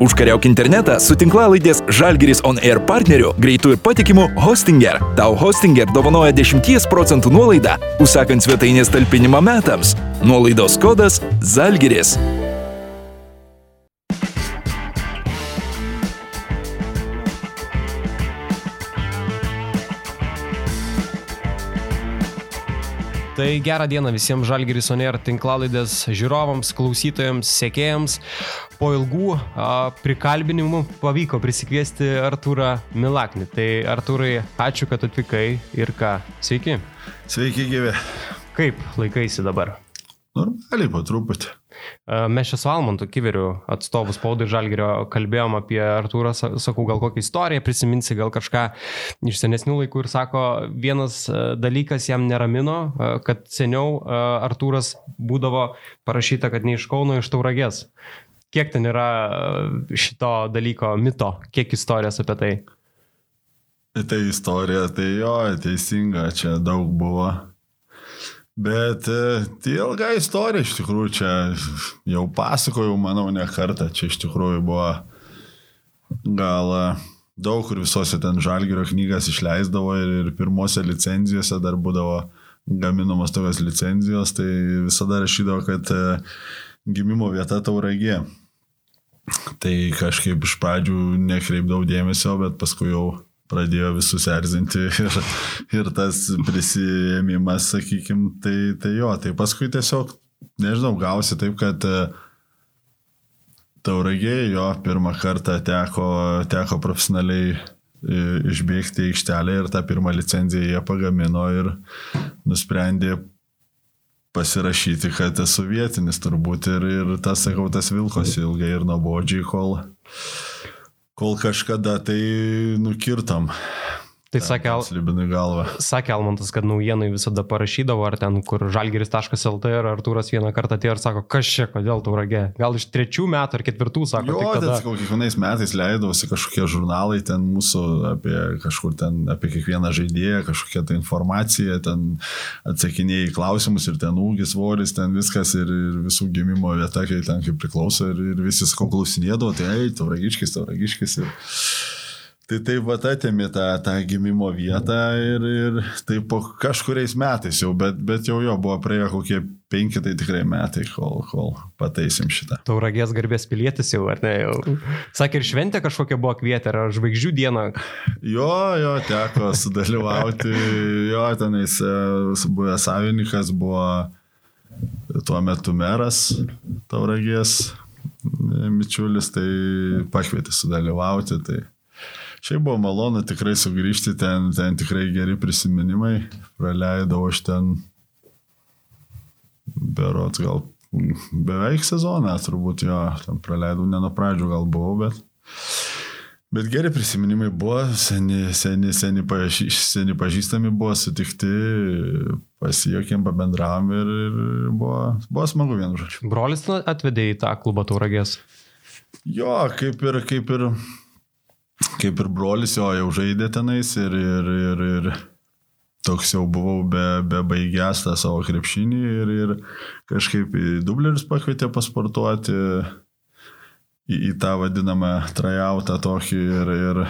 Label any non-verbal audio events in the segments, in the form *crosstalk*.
Užkariauk internetą su tinklalaidės Žalgiris On Air partneriu, greitų ir patikimų Hostinger. Tau Hostinger dovanoja 10 procentų nuolaidą, užsakant svetainės talpinimą metams. Nuolaidos kodas Žalgiris. Tai gerą dieną visiems Žalgiris Oner tinklalaidės žiūrovams, klausytojams, sekėjams. Po ilgų a, prikalbinimų pavyko prisikviesti Arturą Milaknį. Tai Arturai, ačiū, kad atvykai ir ką. Sveiki. Sveiki, gyvi. Kaip laikaisi dabar? Normaliai, po truputį. Mes čia su Almantu Kiveriu atstovus spaudai Žalgerio kalbėjom apie Artūrą, sakau, gal kokią istoriją prisiminsi, gal kažką iš senesnių laikų ir sako, vienas dalykas jam neramino, kad seniau Artūras būdavo parašyta, kad ne iš Kauno, iš Tauragės. Kiek ten yra šito dalyko mito, kiek istorijos apie tai? Tai istorija, tai jo, teisinga, čia daug buvo. Bet e, tai ilga istorija iš tikrųjų čia jau pasakojau, manau, ne kartą. Čia iš tikrųjų buvo gal e, daug kur visose ten žalgerio knygas išleisdavo ir, ir pirmose licenzijose dar būdavo gaminamos tokios licenzijos, tai visada rašydavo, kad e, gimimo vieta tauragė. Tai kažkaip iš pradžių nekreipdavau dėmesio, bet paskui jau pradėjo visus erzinti *laughs* ir, ir tas prisėmimas, sakykime, tai, tai jo, tai paskui tiesiog, nežinau, gausi taip, kad e, tauragėje jo pirmą kartą teko, teko profesionaliai e, išbėgti į aikštelę ir tą pirmą licenciją jie pagamino ir nusprendė pasirašyti, kad esu vietinis turbūt ir, ir tas, sakau, tas vilkosi ilgai ir nuobodžiai, kol kol kažkada tai nukirtam. Tai sakė, Al... sakė Almantas, kad naujienai visada parašydavo, ar ten, kur žalgeris.lt ir Artūras vieną kartą atėjo ir sako, kas čia, kodėl tauragė. Gal iš trečių metų ar ketvirtų, sako. Jo, tai sakau, kiekvienais metais leidausi kažkokie žurnalai ten mūsų apie kažkur ten, apie kiekvieną žaidėją, kažkokia tai informacija, ten atsakinėjai klausimus ir ten ūgis, svoris, ten viskas ir, ir visų gimimo vieta, kai ten kaip priklauso ir, ir visi, sakau, klausinėdavo, tai ei, tauragiškis, tauragiškis. Ir... Tai taip pat atėmė tą, tą gimimo vietą ir, ir tai po kažkuriais metais jau, bet, bet jau jo buvo praėjo kokie penki, tai tikrai metai, kol, kol pataisim šitą. Tauragės garbės pilietis jau, ar ne? Jau. Sakė, ir šventė kažkokia buvo kvietė, ar žvaigždžių diena? Jo, jo, teko sudalyvauti, jo, tenais e, buvęs savininkas buvo tuo metu meras Tauragės, Mičiulis, tai pakvietė sudalyvauti. Tai Šiaip buvo malonu tikrai sugrįžti ten, ten tikrai geri prisiminimai. Praleidau aš ten berots gal beveik sezoną, turbūt jo, ten praleidau, ne nuo pradžių gal buvau, bet, bet geri prisiminimai buvo, seni, seni, seni, paži, seni pažįstami buvo sutikti, pasijokėm, pabendravom ir, ir buvo, buvo smagu vienu žodžiu. Brolis atvedė į tą klubą tauragės. Jo, kaip ir, kaip ir kaip ir brolis jo jau žaidė tenais ir, ir, ir, ir toks jau buvau be, be baigęs tą savo krepšinį ir, ir kažkaip dublerius pakvietė pasportuoti į, į tą vadinamą trajautą tokį ir, ir,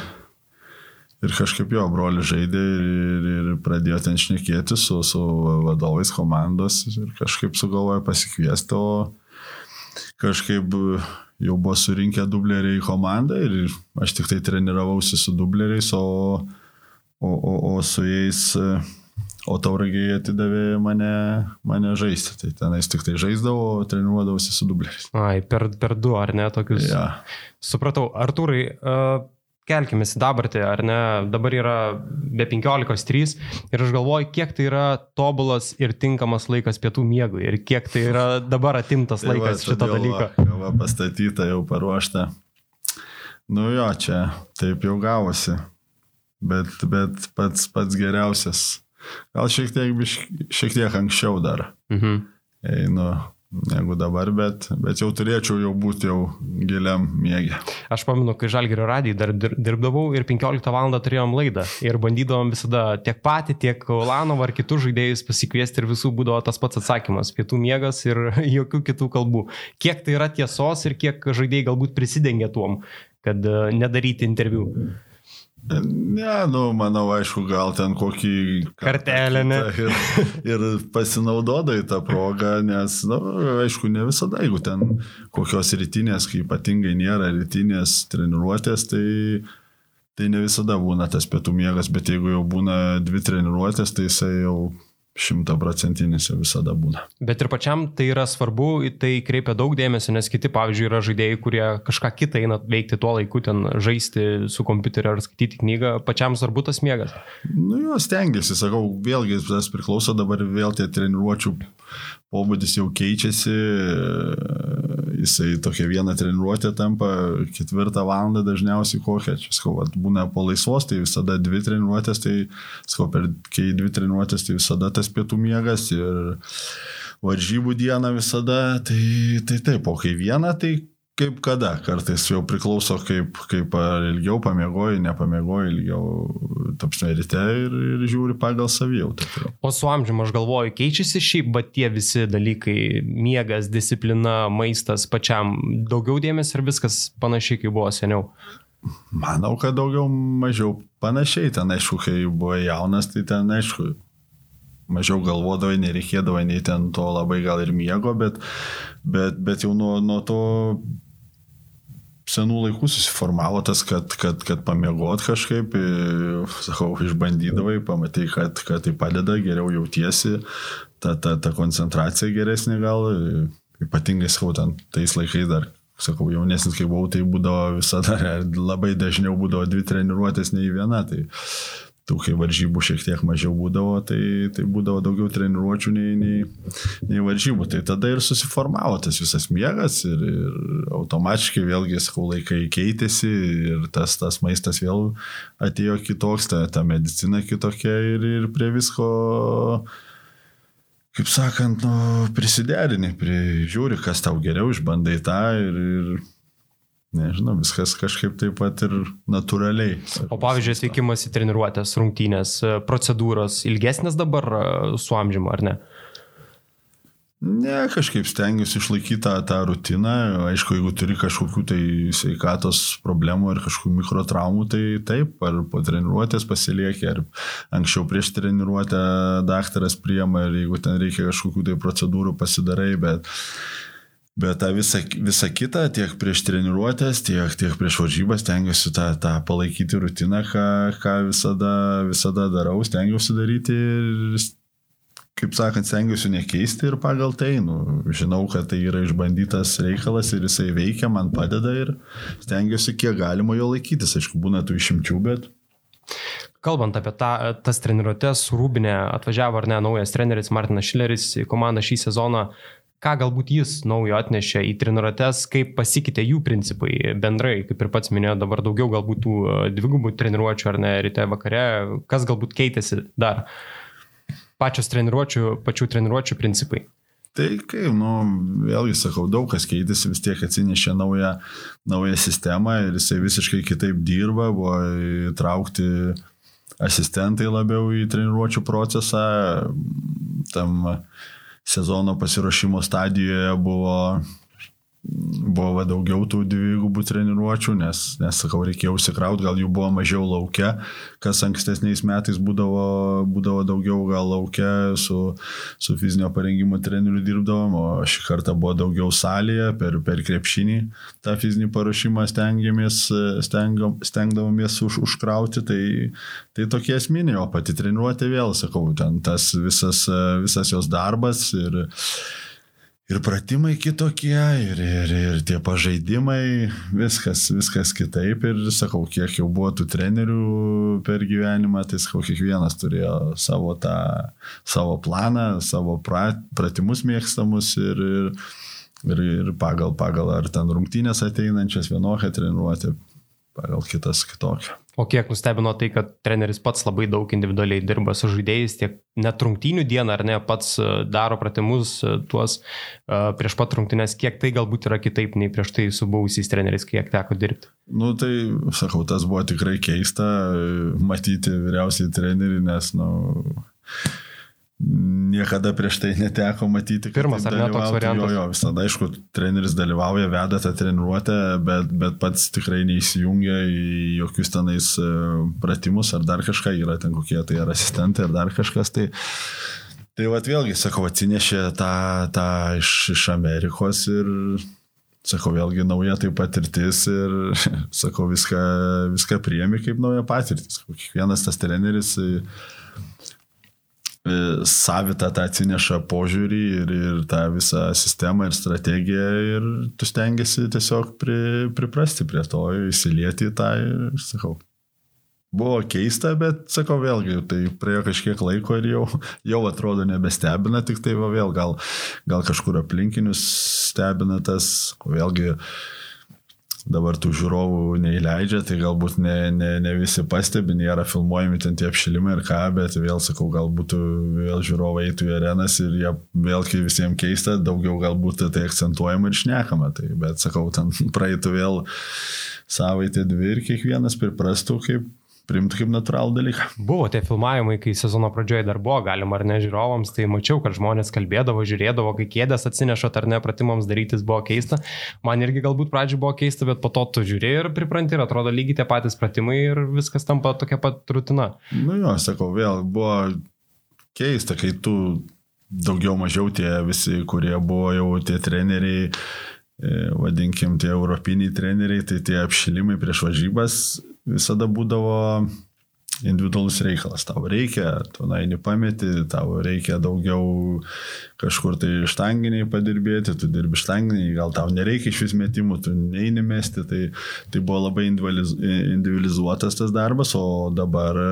ir kažkaip jo broli žaidė ir, ir, ir pradėjo ten šnekėti su, su vadovais komandos ir kažkaip sugalvojo pasikviesti, o kažkaip jau buvo surinkę dubleriai į komandą ir aš tik tai treniravausi su dubleriais, o, o, o, o su jais, o tauragiai atidavė mane, mane žaisti. Tai tenais tik tai žaisdavau, treniruodavausi su dubleriais. Ai, per, per du, ar ne, tokius. Ja. Supratau, Artūrai, uh, kelkime į dabartį, ar ne, dabar yra be 15.3 ir aš galvoju, kiek tai yra tobulas ir tinkamas laikas pietų miegui ir kiek tai yra dabar atimtas *laughs* tai laikas va, šito dalyko. Kava pastatyta, jau paruošta. Nu jo, čia taip jau gavosi, bet, bet pats, pats geriausias. Gal šiek tiek, šiek tiek anksčiau dar. Mhm. Einu negu dabar, bet, bet jau turėčiau jau būti jau giliam mėgė. Aš pamenu, kai Žalgerio radijai dar dirbdavau ir 15 val. turėjom laidą ir bandydavom visada tiek patį, tiek Ulanovą ar kitus žaidėjus pasikviesti ir visų būdavo tas pats atsakymas - pietų mėgas ir *laughs* jokių kitų kalbų. Kiek tai yra tiesos ir kiek žaidėjai galbūt prisidengia tuom, kad e, nedaryti interviu. Ne, nu, manau, aišku, gal ten kokį kartelę, ne. Ir, ir pasinaudodai tą progą, nes, na, nu, aišku, ne visada, jeigu ten kokios rytinės, kai ypatingai nėra rytinės treniruotės, tai, tai ne visada būna tas pietų miegas, bet jeigu jau būna dvi treniruotės, tai jisai jau šimtaprocentinis visada būna. Bet ir pačiam tai yra svarbu, tai kreipia daug dėmesio, nes kiti, pavyzdžiui, yra žaidėjai, kurie kažką kitą eina veikti tuo laiku, ten žaisti su kompiuteriu ar skaityti knygą, pačiam svarbu tas miegas. Nu, jo, stengiasi, sakau, vėlgi tas priklauso dabar vėl tie treniruočių pobūdis jau keičiasi, jisai tokia viena treniruotė tampa ketvirtą valandą dažniausiai kokią, čia skau, būna po laisvos, tai visada dvi treniruotės, tai skau, per kai dvi treniruotės, tai visada tas pietų miegas ir varžybų diena visada, tai, tai taip, o kai viena, tai kaip kada, kartais jau priklauso, kaip, kaip ilgiau pamiegoji, nepamiegoji ilgiau, tapsime ryte ir, ir žiūri pagal savijautą. O su amžiumi aš galvoju, keičiasi šiaip, bet tie visi dalykai - miegas, disciplina, maistas pačiam daugiau dėmesio ir viskas panašiai, kaip buvo seniau. Manau, kad daugiau mažiau panašiai, ten aišku, kai buvo jaunas, tai ten aišku, mažiau galvodavai, nereikėdavo nei ten to labai gal ir miego, bet, bet, bet jau nuo, nuo to senų laikų susiformavo tas, kad, kad, kad pamiegot kažkaip, sakau, išbandydavai, pamatai, kad, kad tai padeda, geriau jautiesi, ta, ta, ta koncentracija geresnė gal, ypatingai, sakau, ten tais laikais dar, sakau, jaunesnis kai buvau, tai būdavo visada, *laughs* labai dažniau būdavo dvi treniruotės, nei viena. Tai, tų, kai varžybų šiek tiek mažiau būdavo, tai, tai būdavo daugiau treniruočių nei, nei, nei varžybų. Tai tada ir susiformavo tas visas miegas ir, ir automatiškai vėlgi, sakau, laikai keitėsi ir tas, tas maistas vėl atėjo kitoks, ta, ta medicina kitokia ir, ir prie visko kaip sakant, nu, prisiderini, prižiūri, kas tau geriau, išbandai tą ir, ir Nežinau, viskas kažkaip taip pat ir natūraliai. O pavyzdžiui, atvykimas į treniruotės, rungtynės, procedūros ilgesnės dabar e, su amžimu, ar ne? Ne, kažkaip stengiuosi išlaikyti tą, tą rutiną. Aišku, jeigu turi kažkokių tai sveikatos problemų ar kažkokių mikrotraumų, tai taip, ar po treniruotės pasilieki, ar anksčiau prieš treniruotę daktaras priema, ir jeigu ten reikia kažkokių tai procedūrų pasidarai, bet Bet tą visą, visą kitą, tiek prieš treniruotės, tiek, tiek prieš varžybas, stengiuosi tą, tą palaikyti rutiną, ką, ką visada, visada darau, stengiuosi daryti ir, kaip sakant, stengiuosi nekeisti ir pagal tai, nu, žinau, kad tai yra išbandytas reikalas ir jisai veikia, man padeda ir stengiuosi kiek galima jo laikytis. Aišku, būna tų išimčių, bet Kalbant apie tą, tas treniruotės, Rūbinė atvažiavo ar ne naujas treneris Martinas Šileris į komandą šį sezoną ką galbūt jis naujo atnešė į treniruotės, kaip pasikeitė jų principai bendrai, kaip ir pats minėjo, dabar daugiau galbūt tų e, dvigubų treniruočių ar ne ryte vakare, kas galbūt keitėsi dar pačios treniruočių, pačių treniruočių principai. Tai kaip, nu, vėlgi sakau, daug kas keitėsi, vis tiek atsinešė naują, naują sistemą ir jisai visiškai kitaip dirba, buvo įtraukti asistentai labiau į treniruočių procesą, tam sezono pasiruošimo stadijoje buvo buvo va, daugiau tų dvigubų treniruočių, nes, nes, sakau, reikėjo užsikrauti, gal jų buvo mažiau laukia, kas ankstesniais metais būdavo, būdavo daugiau gal laukia, su, su fizinio parengimo treneriu dirbdavom, o šį kartą buvo daugiau salėje, per, per krepšinį tą fizinį paruošimą stengiamės, stengam, stengdavomės už, užkrauti, tai, tai tokie esminiai, o pati treniruotė vėl, sakau, ten tas visas, visas jos darbas ir ir pratimai kitokie, ir, ir, ir tie pažaidimai, viskas, viskas kitaip. Ir sakau, kiek jau buvo tų trenerių per gyvenimą, tai sakau, kiekvienas turėjo savo tą, savo planą, savo prat, pratimus mėgstamus ir, ir, ir, ir pagal, pagal ar ten rungtynės ateinančias vienokią treniruotę, pagal kitas kitokią. O kiek nustebino tai, kad treneris pats labai daug individualiai dirba su žaidėjais, tiek net rungtynių dieną, ar ne, pats e, daro pratimus e, tuos uh, prieš pat rungtynės, kiek tai galbūt yra kitaip nei prieš tai su buvusiais treneriais, kiek teko dirbti. Nu tai, sakau, tas buvo tikrai keista matyti vyriausiai trenerių, nes, nu, niekada prieš tai neteko matyti. Pirmas ar ne toks variantas? Jo, jo, visada, aišku, treneris dalyvauja, veda tą treniruotę, bet, bet pats tikrai neįsijungia į jokius tenais e, pratimus ar dar kažką, yra ten kokie tai ar asistentai ar dar kažkas. Tai, tai vat vėlgi, sakau, atsinešė tą, tą iš, iš Amerikos ir sakau, vėlgi nauja tai patirtis ir, *laughs* sakau, viską, viską priemi kaip nauja patirtis. Kiekvienas tas treneris savitą tą atsineša požiūrį ir, ir tą visą sistemą ir strategiją ir tu stengiasi tiesiog pri, priprasti prie to, įsilieti į tą ir sakau. Buvo keista, bet sakau vėlgi, tai praėjo kažkiek laiko ir jau, jau atrodo nebestebina, tik tai va vėl gal, gal kažkur aplinkinius stebina tas, vėlgi uh, dabar tų žiūrovų neįleidžia, tai galbūt ne, ne, ne visi pastebi, nėra filmuojami ten tie apšilimai ir ką, bet vėl sakau, galbūt vėl žiūrovai eitų į arenas ir jie vėl, kai visiems keista, daugiau galbūt tai akcentuojama ir šnekama. Tai, bet sakau, ten praeitų vėl savaitė dvi ir kiekvienas priprastų, kaip priimti kaip natūralų dalyką. Buvo tie filmavimai, kai sezono pradžioje dar buvo galima ar ne žiūrovams, tai mačiau, kad žmonės kalbėdavo, žiūrėdavo, kai kėdės atsineša ar ne pratimams darytis buvo keista. Man irgi galbūt pradžioje buvo keista, bet po to tu žiūrėjai ir pripranti ir atrodo lygiai tie patys pratimai ir viskas tampa tokia pat rutina. Nu jo, sakau, vėl buvo keista, kai tu daugiau mažiau tie visi, kurie buvo jau tie treneriai, e, vadinkim, tie europiniai treneriai, tai tie apšilimai prieš varžybas visada būdavo individualus reikalas. Tau reikia, tu naini pameti, tau reikia daugiau kažkur tai štanginiai padirbėti, tu dirbi štanginiai, gal tau nereikia iš vis metimų, tu neini mesti, tai, tai buvo labai individualizuotas tas darbas, o dabar e,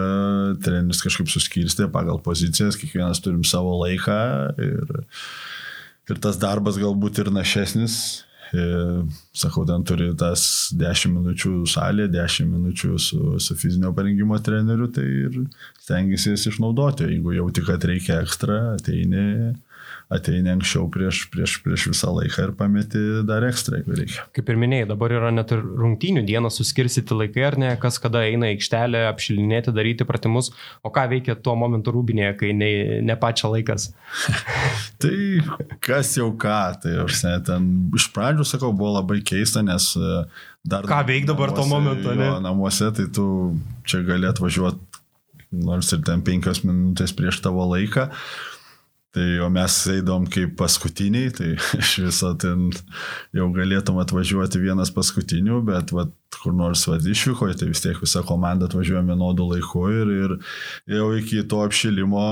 treneris kažkaip suskirstė pagal pozicijas, kiekvienas turim savo laiką ir, ir tas darbas galbūt ir našesnis sakau, ten turi tas 10 minučių salė, 10 minučių su, su fizinio parengimo treneriu, tai ir stengiasi jas išnaudoti. Jeigu jau tik, kad reikia ekstra, ateini ateini anksčiau prieš, prieš, prieš visą laiką ir pameti dar ekstra, jeigu reikia. Kaip ir minėjai, dabar yra net ir rungtynių dieną suskirstyti laikai, ar ne, kas kada eina aikštelę, apšilinėti, daryti pratimus, o ką veikia tuo momentu rūbinėje, kai ne, ne pačia laikas. *laughs* tai kas jau ką, tai aš ne, ten iš pradžių sakau, buvo labai keista, nes e, dar... Ką veik dabar namuose, tuo momentu, ne? Jo, namuose, tai tu čia gali atvažiuoti nors ir ten penkios minutės prieš tavo laiką, Tai o mes eidom kaip paskutiniai, tai *laughs* iš viso ten jau galėtum atvažiuoti vienas paskutinių, bet vat, kur nors vad išvykoje, tai vis tiek visa komanda atvažiuoja vienodų laikų ir, ir jau iki to apšilimo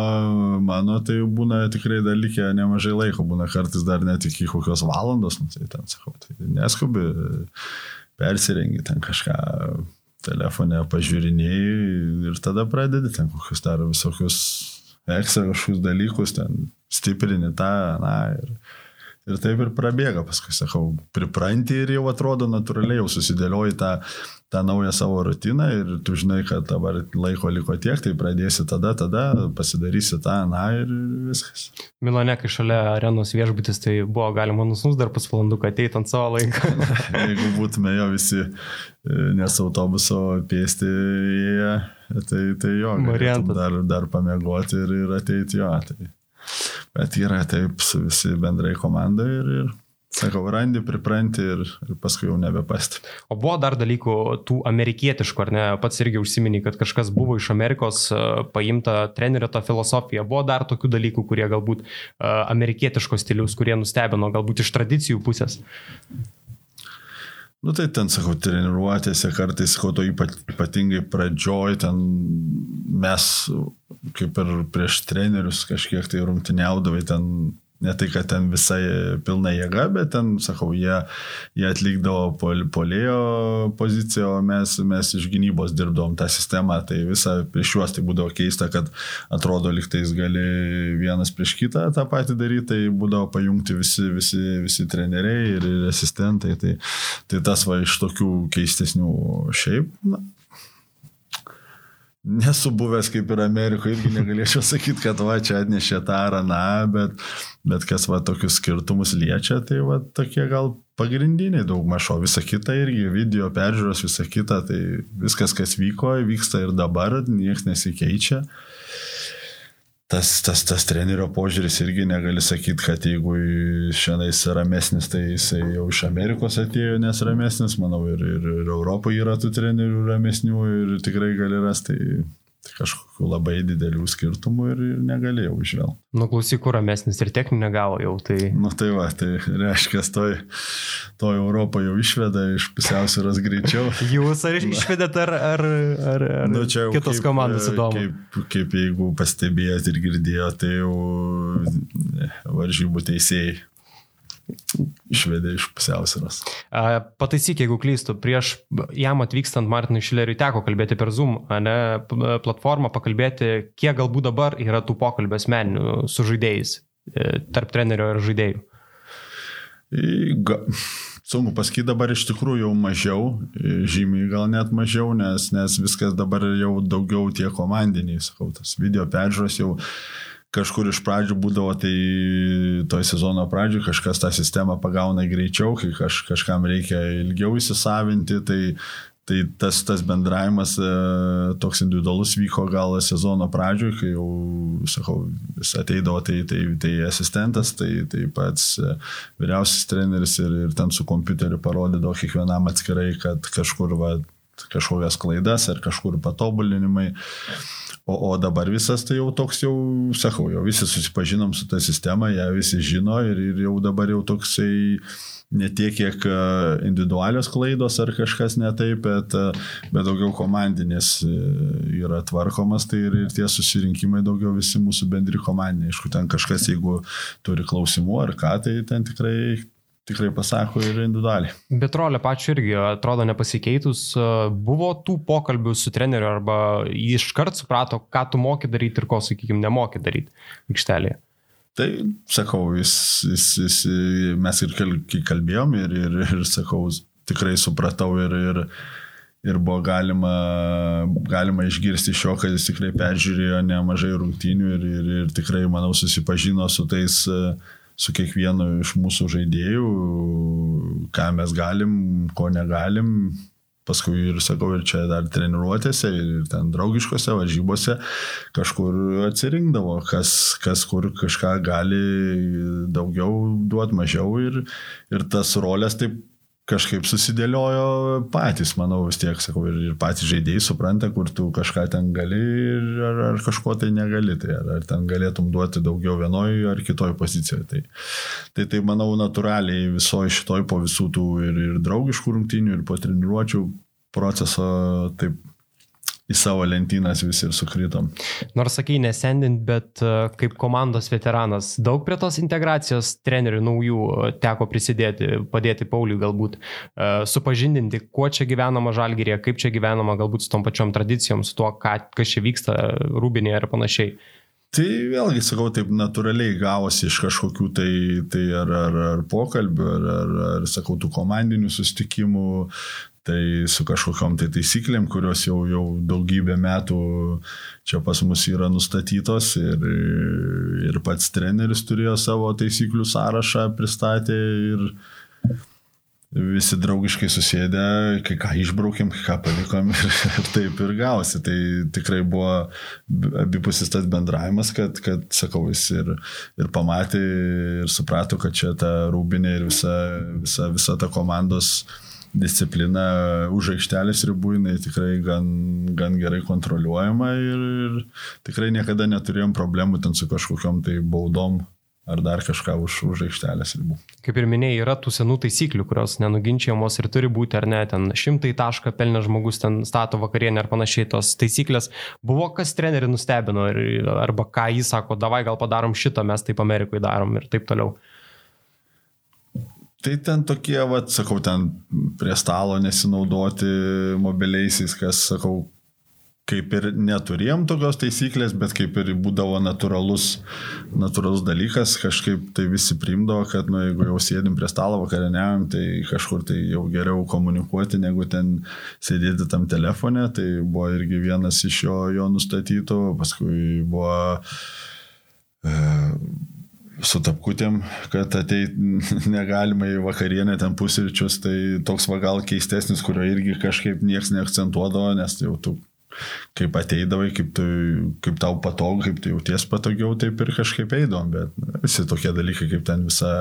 mano tai būna tikrai dar likę nemažai laiko, būna kartais dar net iki kokios valandos, nu, tai ten sakau, tai neskubi, persirengi ten kažką telefone pažiūrinėjai ir tada pradedi ten kokius dar visokius ekstra kažkokius dalykus, ten stiprini tą, na, ir, ir taip ir prabėga, paskui sakau, pripranti ir jau atrodo natūraliai, jau susidėlioji tą, tą naują savo rutiną ir tu žinai, kad dabar laiko liko tiek, tai pradėsi tada, tada, pasidarysi tą, na ir viskas. Milane, kai šalia arenos viešbutis, tai buvo galima nusnus dar pusvalandų, kad ateit ant savo laiką. *laughs* Jeigu būtume jo visi, e, nes autobuso pėsti, jie, tai, tai jo, dar, dar pamiegoti ir, ir ateiti jo. Tai. Bet yra taip visi bendrai komanda ir, ir Sakau, randi, pripranti ir, ir paskui jau nebepasti. O buvo dar dalykų tų amerikietiškų, ar ne? Pats irgi užsimeni, kad kažkas buvo iš Amerikos uh, paimta trenerio tą filosofiją. Buvo dar tokių dalykų, kurie galbūt uh, amerikietiškos stilius, kurie nustebino, galbūt iš tradicijų pusės. Nu tai ten, sakau, treniruotėse kartais, ko to ypatingai pradžioj, ten mes kaip ir prieš trenerius kažkiek tai rungtyniaudavai, ten Ne tai, kad ten visai pilna jėga, bet ten, sakau, jie, jie atlikdavo pol, polėjo poziciją, o mes, mes iš gynybos dirbdavom tą sistemą, tai visą prieš juos tai būdavo keista, kad atrodo liktais gali vienas prieš kitą tą patį daryti, tai būdavo pajungti visi, visi, visi treneriai ir, ir asistentai, tai, tai tas va iš tokių keistesnių šiaip, na, nesu buvęs kaip ir Amerikoje, irgi negalėčiau sakyti, kad va čia atnešė tą ar aną, bet, bet kas va tokius skirtumus liečia, tai va tokie gal pagrindiniai daugmaž, o visa kita irgi video peržiūros, visa kita, tai viskas, kas vyko, vyksta ir dabar, niekas nesikeičia tas, tas, tas trenerio požiūris irgi negali sakyti, kad jeigu šiandien jis ramesnis, tai jisai jau iš Amerikos atėjo, nes ramesnis, manau, ir, ir, ir Europoje yra tų trenerių ramesnių ir tikrai gali rasti. Tai kažkokių labai didelių skirtumų ir, ir negalėjau išvelgti. Nu, klausyk, kur ramesnis ir techninė gavo jau. Tai... Nu tai va, tai reiškia, toj, toj Europą jau išveda iš pusiausvėros greičiau. *laughs* Jūs ar išvedėt, ar, ar, ar, ar nu, čia kitos kaip, komandos įdomu? Kaip, kaip jeigu pastebėjot ir girdėjot, tai jau varžybų teisėjai išvedė iš pusiausvėros. Pataisyk, jeigu klystu, prieš jam atvykstant Martinui Šileriui teko kalbėti per Zoom, ne, platformą, pakalbėti, kiek galbūt dabar yra tų pokalbio asmeninių su žaidėjais, e, tarp trenerio ir žaidėjų. Ga, sunku pasakyti dabar iš tikrųjų jau mažiau, žymiai gal net mažiau, nes, nes viskas dabar jau daugiau tie komandiniai, sakau, tas video peržiūros jau kažkur iš pradžių būdavo, tai toj sezono pradžioj kažkas tą sistemą pagauna greičiau, kai kaž, kažkam reikia ilgiau įsisavinti, tai, tai tas, tas bendravimas e, toks individualus vyko gal sezono pradžioj, kai jau, sakau, jis ateidavo, tai, tai, tai asistentas, tai, tai pats e, vyriausias treneris ir, ir ten su kompiuteriu parodydavo kiekvienam atskirai, kad kažkur va, kažkokias klaidas ar kažkur patobulinimai. O, o dabar visas tai jau toks jau, sakau, jau visi susipažinom su tą sistemą, ją visi žino ir, ir jau dabar jau toksai ne tiek, kiek e, individualios klaidos ar kažkas netaip, bet, e, bet daugiau komandinės e, yra tvarkomas, tai ir, ir tie susirinkimai daugiau visi mūsų bendri komandiniai. Aišku, ten kažkas, jeigu turi klausimų ar ką, tai ten tikrai tikrai pasako ir individualiai. Bet rolė pačiu irgi atrodo nepasikeitus. Buvo tų pokalbių su treneriu arba iškart suprato, ką tu moki daryti ir ko, sakykime, nemoki daryti aikštelėje. Tai sakau, jis, jis, jis, mes ir kalbėjom ir, ir, ir sakau, tikrai supratau ir, ir, ir buvo galima, galima išgirsti iš jo, kad jis tikrai peržiūrėjo nemažai rungtynių ir, ir, ir tikrai, manau, susipažino su tais uh, su kiekvienu iš mūsų žaidėjų, ką mes galim, ko negalim. Paskui ir sakau, ir čia dar treniruotėse, ir ten draugiškose varžybose kažkur atsirinkdavo, kas, kas kur kažką gali daugiau duoti, mažiau. Ir, ir tas rolės taip kažkaip susidėliojo patys, manau, vis tiek, sakau, ir, ir patys žaidėjai supranta, kur tu kažką ten gali ir ar, ar kažko tai negali, tai ar, ar ten galėtum duoti daugiau vienoje ar kitoje pozicijoje. Tai, tai, tai manau, natūraliai visoje šitoj po visų tų ir, ir draugiškų rungtynių, ir po treniruočio proceso taip į savo lentynas visi ir sukritom. Nors sakai nesendint, bet e, kaip komandos veteranas, daug prie tos integracijos trenerių naujų e, teko prisidėti, padėti Pauliui galbūt, e, supažindinti, kuo čia gyvenama žalgyrėje, kaip čia gyvenama galbūt su tom pačiom tradicijom, su tuo, ką, kas čia vyksta rūbinėje ir panašiai. Tai vėlgi, sakau, taip natūraliai gavosi iš kažkokių tai, tai ar, ar, ar pokalbių, ar, ar, ar, sakau, tų komandinių sustikimų, tai su kažkokiam tai taisyklėm, kurios jau, jau daugybę metų čia pas mus yra nustatytos ir, ir pats treneris turėjo savo taisyklių sąrašą pristatę ir visi draugiškai susėdę, kai ką išbraukėm, kai ką palikom *laughs* ir, ir taip ir gausi. Tai tikrai buvo abipusis tas bendravimas, kad, kad sakau, jis ir, ir pamatė ir suprato, kad čia ta rūbinė ir visa, visa, visa ta komandos uh, disciplina už aikštelės ribų, jinai tikrai gan, gan gerai kontroliuojama ir, ir tikrai niekada neturėjom problemų ten su kažkokiam tai baudom ar dar kažką už, už aikštelės ribų. Kaip ir minėjai, yra tų senų taisyklių, kurios nenuginčiamos ir turi būti, ar ne, ten šimtai tašką pelnė žmogus, ten stato vakarienę ar panašiai, tos taisyklės. Buvo kas treneri nustebino, arba ką jis sako, davai gal padarom šitą, mes taip Amerikoje darom ir taip toliau. Tai ten tokie, vat, sakau, ten prie stalo nesinaudoti mobiliaisiais, kas, sakau, kaip ir neturėjom tokios taisyklės, bet kaip ir būdavo natūralus, natūralus dalykas, kažkaip tai visi primdavo, kad nu, jeigu jau sėdim prie stalo vakarieniavom, tai kažkur tai jau geriau komunikuoti, negu ten sėdėti tam telefone, tai buvo irgi vienas iš jo, jo nustatytų, paskui buvo e, su tapkutėm, kad ateit *laughs* negalima į vakarienę ten pusryčius, tai toks va gal keistesnis, kurio irgi kažkaip niekas neakcentuodavo, nes jau tu kaip ateidavai, kaip, tu, kaip tau patogu, kaip tu jauties patogiau, taip ir kažkaip eidom, bet visi tokie dalykai, kaip ten visa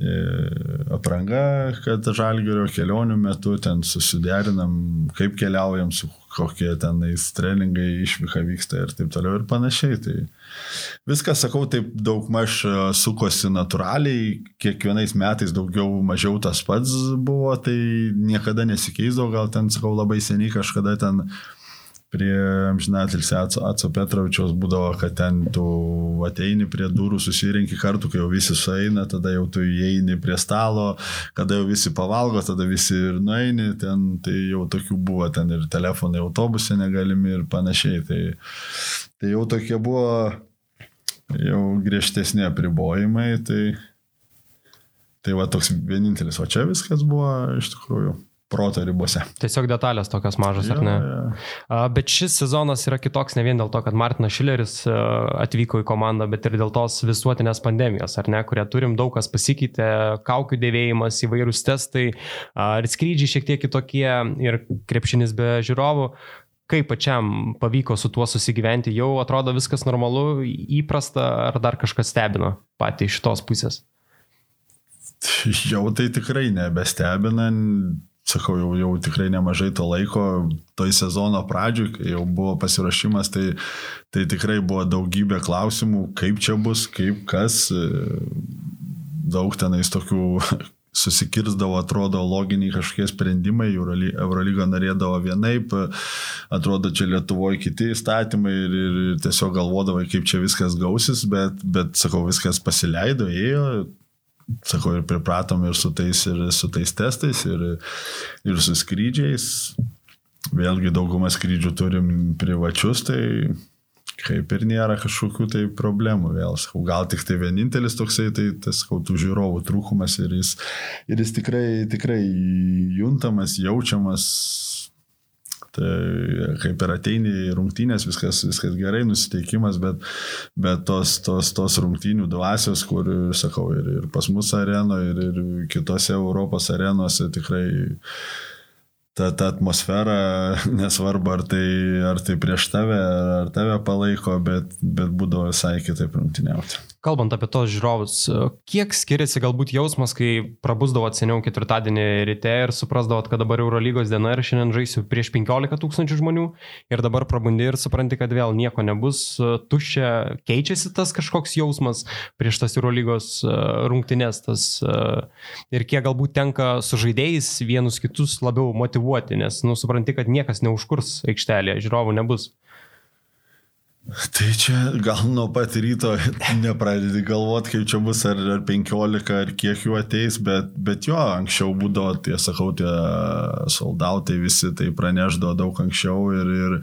e, apranga, kad žalgerio kelionių metu ten susiderinam, kaip keliaujam, su kokie tenais treningai išvyka vyksta ir taip toliau ir panašiai. Tai viskas, sakau, taip daug maž sukosi natūraliai, kiekvienais metais daugiau mažiau tas pats buvo, tai niekada nesikeisdavo, gal ten, sakau, labai seniai kažkada ten prie amžinatilsi Atso Petrovičiaus būdavo, kad ten tu ateini prie durų, susirinki kartu, kai jau visi sueina, tada jau tu įeini prie stalo, kada jau visi pavalgo, tada visi ir nueini, ten tai jau tokių buvo, ten ir telefonai autobuse negalimi ir panašiai. Tai, tai jau tokie buvo jau griežtesni apribojimai, tai, tai va toks vienintelis, o čia viskas buvo iš tikrųjų proto ribose. Tiesiog detalės tokios mažos, Ja, ar ne? ja. Bet šis sezonas yra kitoks ne vien dėl to, kad Martinas Šileris atvyko į komandą, bet ir dėl tos visuotinės pandemijos, ar ne, kurią turim, daug kas pasikeitė, kaukių dėvėjimas, įvairūs testai, ir skrydžiai šiek tiek kitokie ir krepšinis be žiūrovų. Kaip pačiam pavyko su tuo susigyventi, jau atrodo viskas normalu, įprasta, ar dar kažkas stebino patį iš šitos pusės? *laughs* Jau tai tikrai nebestebina, sakau, jau, jau tikrai nemažai to laiko, toj sezono pradžioj, kai jau buvo pasirašymas, tai, tai tikrai buvo daugybė klausimų, kaip čia bus, kaip kas, daug tenais tokių susikirzdavo, atrodo, loginiai kažkokie sprendimai, Eurolyga norėdavo vienaip, atrodo, čia Lietuvoje kiti įstatymai ir, ir, tiesiog galvodavo, kaip čia viskas gausis, bet, bet sakau, viskas pasileido, ėjo, sakau, ir pripratom ir su tais, ir su tais testais, ir, ir su skrydžiais. Vėlgi daugumą skrydžių turim privačius, tai kaip ir nėra kažkokių tai problemų vėl. Sakau, gal tik tai vienintelis toksai, tai tas, sakau, tų žiūrovų trūkumas ir jis, ir jis tikrai, tikrai juntamas, jaučiamas. Tai kaip ir ateini rungtynės, viskas, viskas gerai, nusiteikimas, bet, bet tos, tos, tos rungtynių dvasios, kur, sakau, ir, ir pas mus arenoje, ir, ir kitose Europos arenose tikrai ta, ta atmosfera, *laughs* nesvarbu ar tai, ar tai prieš tave, ar tave palaiko, bet, bet būdavo visai kitaip rungtyniauti. Kalbant apie tos žiūrovus, kiek skiriasi galbūt jausmas, kai prabusdavot seniau ketvirtadienį ryte ir suprasdavot, kad dabar Eurolygos diena ir šiandien žaisiu prieš 15 tūkstančių žmonių ir dabar prabundi ir supranti, kad vėl nieko nebus, tuščia, keičiasi tas kažkoks jausmas prieš tas Eurolygos rungtynės tas, ir kiek galbūt tenka su žaidėjais vienus kitus labiau motivuoti, nes, nu, supranti, kad niekas neužkurs aikštelėje, žiūrovų nebus. Tai čia gal nuo pat ryto nepradedi galvoti, kaip čia bus, ar, ar 15, ar kiek jų ateis, bet, bet jo, anksčiau būdavo, tie sakau, tie soldautai visi tai praneždavo daug anksčiau ir, ir,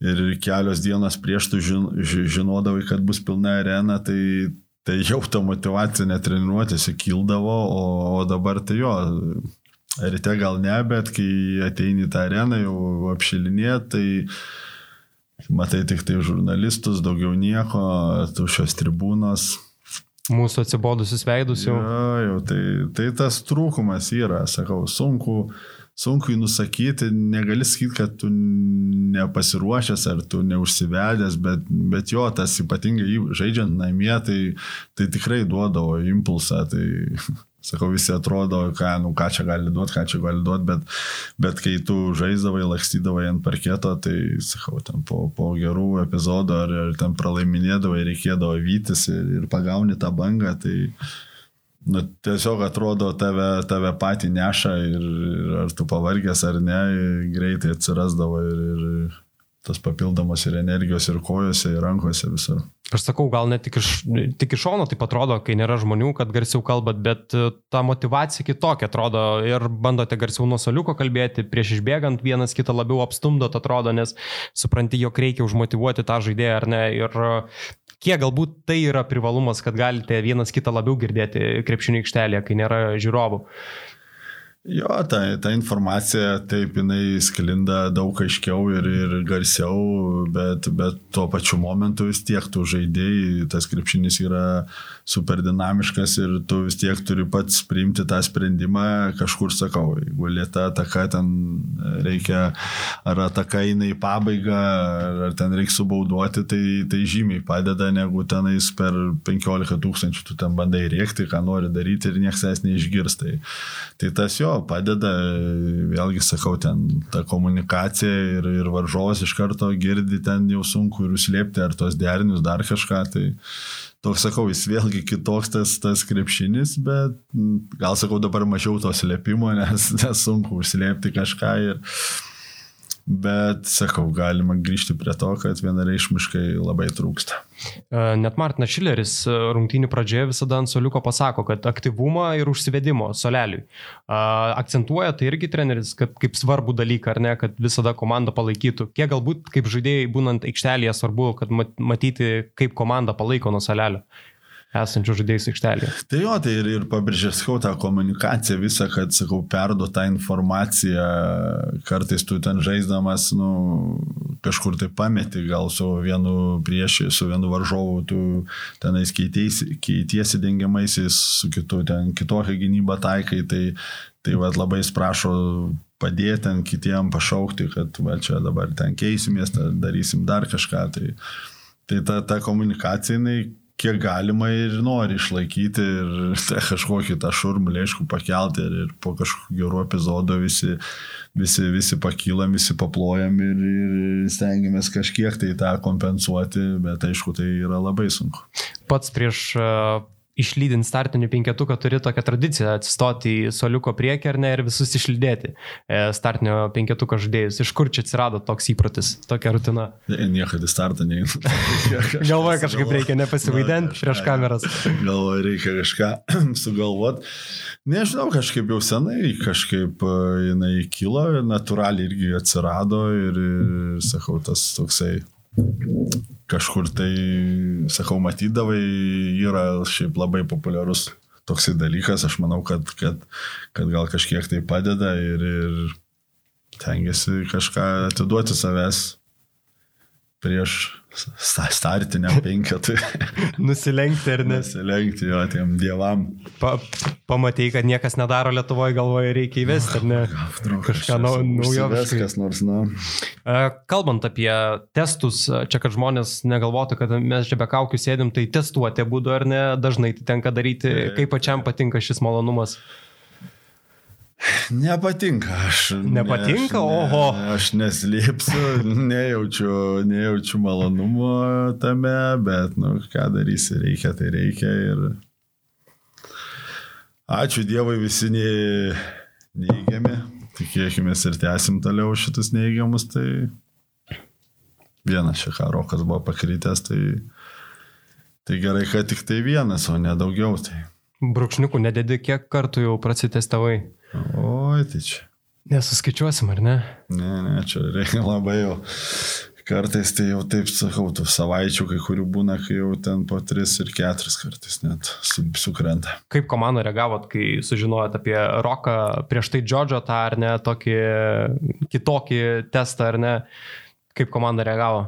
ir kelios dienos prieš tu žin, žinodavai, kad bus pilna arena, tai, tai jau ta motivacija netreniruotėsi kildavo, o, o dabar tai jo, ryte gal ne, bet kai ateini tą areną jau apšilinė, tai matai tik tai žurnalistus, daugiau nieko, tušios tribūnos. Mūsų atsibodusius veidus jau. Jo, jau tai, tai tas trūkumas yra, sakau, sunku, sunku nusakyti, negali sakyti, kad tu nepasiruošęs ar tu neužsivedęs, bet, bet jo, tas ypatingai žaidžiant namie, tai, tai tikrai duodavo impulsą. Tai, Sakau, visi atrodo, ką, nu, ką čia gali duoti, ką čia gali duoti, bet, bet kai tu žaisdavai, lakstydavai ant parketo, tai, sakau, ten po, po gerų epizodų ar, ar ten pralaiminėdavai, reikėdavo vytis ir, ir pagauni tą bangą, tai nu, tiesiog atrodo tave, tave patį neša ir, ir ar tu pavargęs ar ne, greitai atsirasdavo ir, ir tas papildomas ir energijos, ir kojose, ir rankose visur. Aš sakau, gal net tik iš, tik iš šono taip atrodo, kai nėra žmonių, kad garsiau kalbat, bet e, ta motivacija kitokia atrodo ir bandote garsiau nuo soliuko kalbėti, prieš išbėgant vienas kitą labiau apstumdot atrodo, nes supranti, jog reikia užmotivuoti tą žaidėją ar ne. Ir e, kiek galbūt tai yra privalumas, kad galite vienas kitą labiau girdėti krepšinio aikštelėje, kai nėra žiūrovų. Jo, ta, ta informacija taip jinai sklinda daug aiškiau ir, ir garsiau, bet, bet tuo pačiu momentu vis tiek tu žaidėjai, tas krepšinis yra super dinamiškas ir tu vis tiek turi pats priimti tą sprendimą, kažkur sakau, jeigu lieta ataka ten reikia, ar ataka eina į pabaigą, ar ten reikia subauduoti, tai, tai žymiai padeda, negu tenais per 15 tūkstančių tu ten bandai rėkti, ką nori daryti ir niekas es neišgirs. Tai, tai tas jo jo, padeda, vėlgi sakau, ten ta komunikacija ir, ir varžovas iš karto girdi ten jau sunku ir užslėpti ar tos derinius, dar kažką. Tai toks sakau, jis vėlgi kitoks tas, tas krepšinis, bet gal sakau dabar mažiau to slėpimo, nes nesunku užslėpti kažką. Ir, Bet, sakau, galima grįžti prie to, kad vienareišmiškai labai trūksta. E, net Martinas Šileris e, rungtynių pradžioje visada ant soliuko pasako, kad aktyvumą ir užsivedimo soleliui. E, akcentuoja tai irgi treneris, kad kaip svarbų dalyką, ar ne, kad visada komanda palaikytų. Kiek galbūt kaip žaidėjai būnant aikštelėje svarbu, kad matyti, kaip komanda palaiko nuo solelio esančių žaidėjų aikštelėje. Tai jo, tai ir, ir pabrėžęs, sakau, tą komunikaciją visą, kad, sakau, perdu tą informaciją, kartais tu ten žaisdamas, nu, kažkur tai pameti, gal su vienu prieš, su vienu varžovu, tu tenais keitiesi, keitiesi dengiamaisiais, su kitu ten kitokią gynybą taikai, tai, tai vad labai prašo padėti ten kitiem pašaukti, kad va čia dabar ten keisimės, darysim dar kažką. Tai, tai ta, ta komunikacija, jinai kiek galima ir nori išlaikyti ir *laughs* tai kažkokį tą šurmulį, aišku, pakelti ir, ir po kažkokių gerų epizodų visi, visi, visi pakylam, visi paplojam ir, ir stengiamės kažkiek tai tą kompensuoti, bet aišku, tai yra labai sunku. Pats prieš išlydint startinį penketuką turi tokią tradiciją atsistoti į soliuko priekį ar ne ir visus išlydėti e, startinio penketuko žaidėjus. Iš kur čia atsirado toks įprotis, tokia rutina? Niekada į startą neinu. *laughs* Galvoju, kažkaip reikia nepasivaidinti prieš kameras. Galvoju, reikia kažką *clears throat* sugalvoti. Nežinau, kažkaip jau senai, kažkaip e, jinai kilo, natūraliai irgi atsirado ir, ir sakau, tas toksai kažkur tai, sakau, matydavai, yra šiaip labai populiarus toksai dalykas, aš manau, kad, kad, kad gal kažkiek tai padeda ir, ir tengiasi kažką atiduoti savęs prieš startinę *laughs* penketą. Nusilenkti ar ne? Nusilenkti jo tiem dievam. Pa, pamatėjai, kad niekas nedaro Lietuvoje, galvoje reikia įvesti, ar ne? Kažką naujo. Viskas nors, na. Kalbant apie testus, čia kad žmonės negalvotų, kad mes čia be kaukių sėdim, tai testuoti būdu ar ne, dažnai tai tenka daryti, kaip pačiam patinka šis malonumas. Nepatinka. Aš, Nepatinka, ne, aš, oho. Ne, aš neslėpsiu, *laughs* nejaučiu, nejaučiu malonumo tame, bet, nu, ką darysi, reikia, tai reikia. Ir ačiū Dievui visi ne, neįgiami. Tikėkime ir tęsim toliau šitus neįgiamus. Tai vienas ką rokas buvo pakrytęs, tai, tai gerai, kad tik tai vienas, o ne daugiau. Tai. Brūkšniukų nededi, kiek kartų jau prasitestavai? Oi, tai čia. Nesuskaičiuosim, ar ne? Ne, ne, čia reikia *laughs* labai jau. Kartais tai jau taip sakau, tų savaičių, kai kurių būna, kai jau ten po 3 ir 4 kartais net su, sukrenta. Kaip komanda reagavot, kai sužinojot apie Roką, prieš tai Džodžio tą ar ne, tokį kitokį testą ar ne? Kaip komanda reagavo?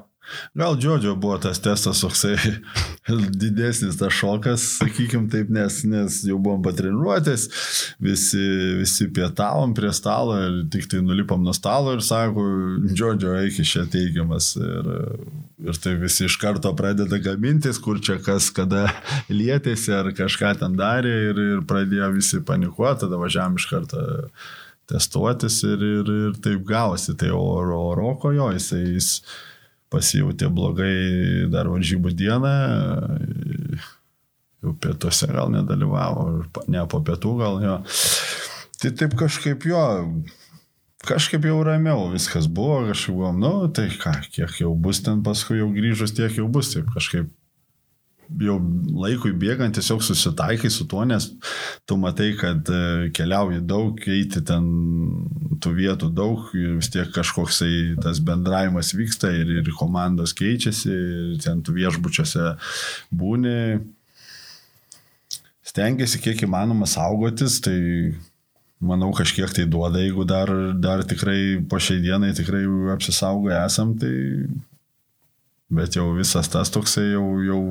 Gal Džodžio buvo tas testas toksai *laughs* didesnis, tas šokas, sakykim taip, nes, nes jau buvom patreniruotės, visi, visi pietavom prie stalo ir tik tai nulipom nuo stalo ir sako, Džodžio eik iš čia teigiamas. Ir, ir tai visi iš karto pradeda gamintis, kur čia kas kada *laughs* lietėsi ar kažką ten darė ir, ir pradėjo visi panikuoti, tada važiavam iš karto testuotis ir, ir, ir taip gavosi. Tai oro roko jo, jisai... jis pasijutė blogai dar varžybų dieną, jau pietuose gal nedalyvavo, ne po pietų gal jo. Tai taip kažkaip jo, kažkaip jau ramiau viskas buvo, kažkaip buvom, nu tai ką, kiek jau bus ten paskui jau grįžus, tiek jau bus, taip kažkaip jau laikui bėgant tiesiog susitaikai su tuo, nes tu matai, kad e, keliauji daug, eiti ten tų vietų daug, vis tiek kažkoksai tas bendravimas vyksta ir, ir komandos keičiasi, ir ten tu viešbučiuose būni. Stengiasi kiek įmanoma saugotis, tai manau kažkiek tai duoda, jeigu dar, dar tikrai po šiai dienai tikrai apsisaugoję esam, tai Bet jau visas tas toksai jau, jau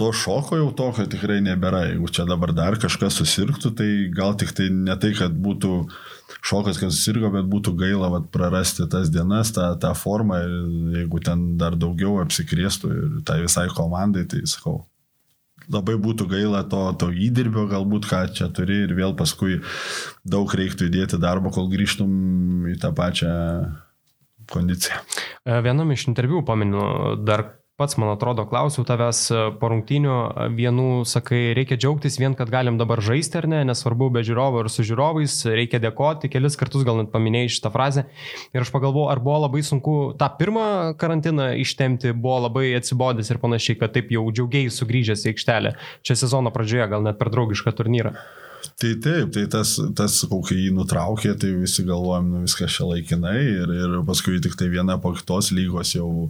to šoko jau tokio tikrai nebėra. Jeigu čia dabar dar kažkas susirgtų, tai gal tik tai ne tai, kad būtų šokas, kad susirgo, bet būtų gaila vat, prarasti tas dienas, tą, tą formą ir jeigu ten dar daugiau apsikrėstų ir tai visai komandai, tai sakau, labai būtų gaila to, to įdirbio, galbūt ką čia turi ir vėl paskui daug reiktų įdėti darbo, kol grįžtum į tą pačią kondiciją. E, vienam iš interviu paminu, dar pats, man atrodo, klausiau tavęs e, po rungtynių, e, vienų sakai, reikia džiaugtis vien, kad galim dabar žaisti ar ne, nesvarbu be žiūrovų ir su žiūrovais, reikia dėkoti, kelis kartus gal net paminėjai šitą frazę. Ir aš pagalvoju, ar buvo labai sunku tą pirmą karantiną ištemti, buvo labai atsibodęs ir panašiai, kad taip jau džiaugiai sugrįžęs į aikštelę. Čia sezono pradžioje, gal net per draugišką turnyrą. Tai taip, tai tas, tas kai jį nutraukė, tai visi galvojom, nu viskas čia laikinai ir, ir paskui tik tai viena po kitos lygos jau,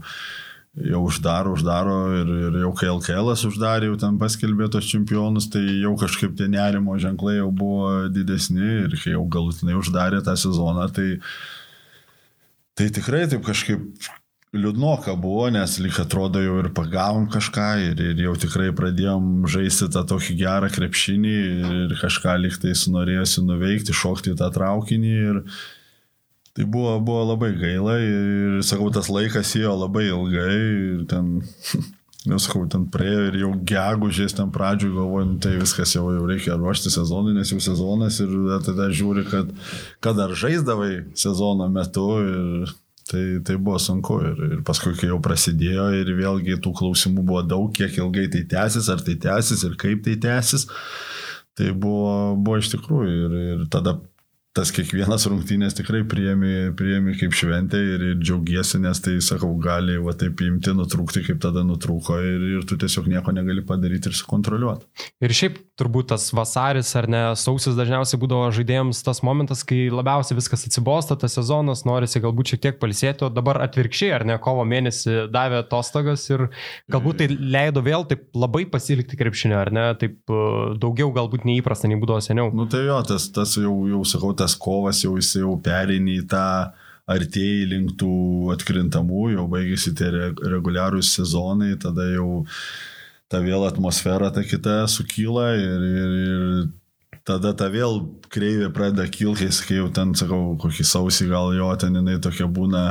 jau uždaro, uždaro ir, ir jau kai LKL uždarė, jau ten paskelbė tos čempionus, tai jau kažkaip tie nerimo ženklai jau buvo didesni ir kai jau galutinai uždarė tą sezoną, tai, tai tikrai taip kažkaip liūdnoka buvo, nes lyg atrodo jau ir pagavom kažką ir, ir jau tikrai pradėjom žaisti tą tokį gerą krepšinį ir kažką lyg tai sunorėjusi nuveikti, šokti tą traukinį ir tai buvo, buvo labai gaila ir sakau, tas laikas ėjo labai ilgai ir ten, *laughs* nesakau, ten praėjo ir jau gegužės ten pradžioj galvoju, nu, tai viskas jau, jau reikia ruošti sezonui, nes jau sezonas ir tada žiūri, kad, kad ar žaisdavai sezono metu ir Tai, tai buvo sunku ir, ir paskui, kai jau prasidėjo ir vėlgi tų klausimų buvo daug, kiek ilgai tai tęsis, ar tai tęsis ir kaip tai tęsis, tai buvo, buvo iš tikrųjų ir, ir tada tas kiekvienas rungtynės tikrai priemi, priemi kaip šventė ir, ir džiaugiesi, nes tai, sakau, gali va taip imti, nutrūkti, kaip tada nutrūko ir, ir tu tiesiog nieko negali padaryti ir sukontroliuoti. Ir šiaip turbūt tas vasaris ar ne sausis dažniausiai būdavo žaidėjams tas momentas, kai labiausiai viskas atsibosta, tas sezonas, norisi galbūt šiek tiek palisėti, o dabar atvirkščiai, ar ne, kovo mėnesį davė atostogas ir galbūt tai leido vėl taip labai pasilikti krepšinio, ar ne, taip e, daugiau galbūt neįprasta nei būdavo seniau. Nu tai jo, tas, tas jau, jau sakau, tas kovas jau jis jau perėnė į tą artėjai link tų atkrintamų, jau baigėsi tie reguliarūs sezonai, tada jau ta vėl atmosfera ta kita sukyla ir, ir, ir tada ta vėl kreivė pradeda kilti, kai jau ten, sakau, kokį sausį gal jo ten jinai tokia būna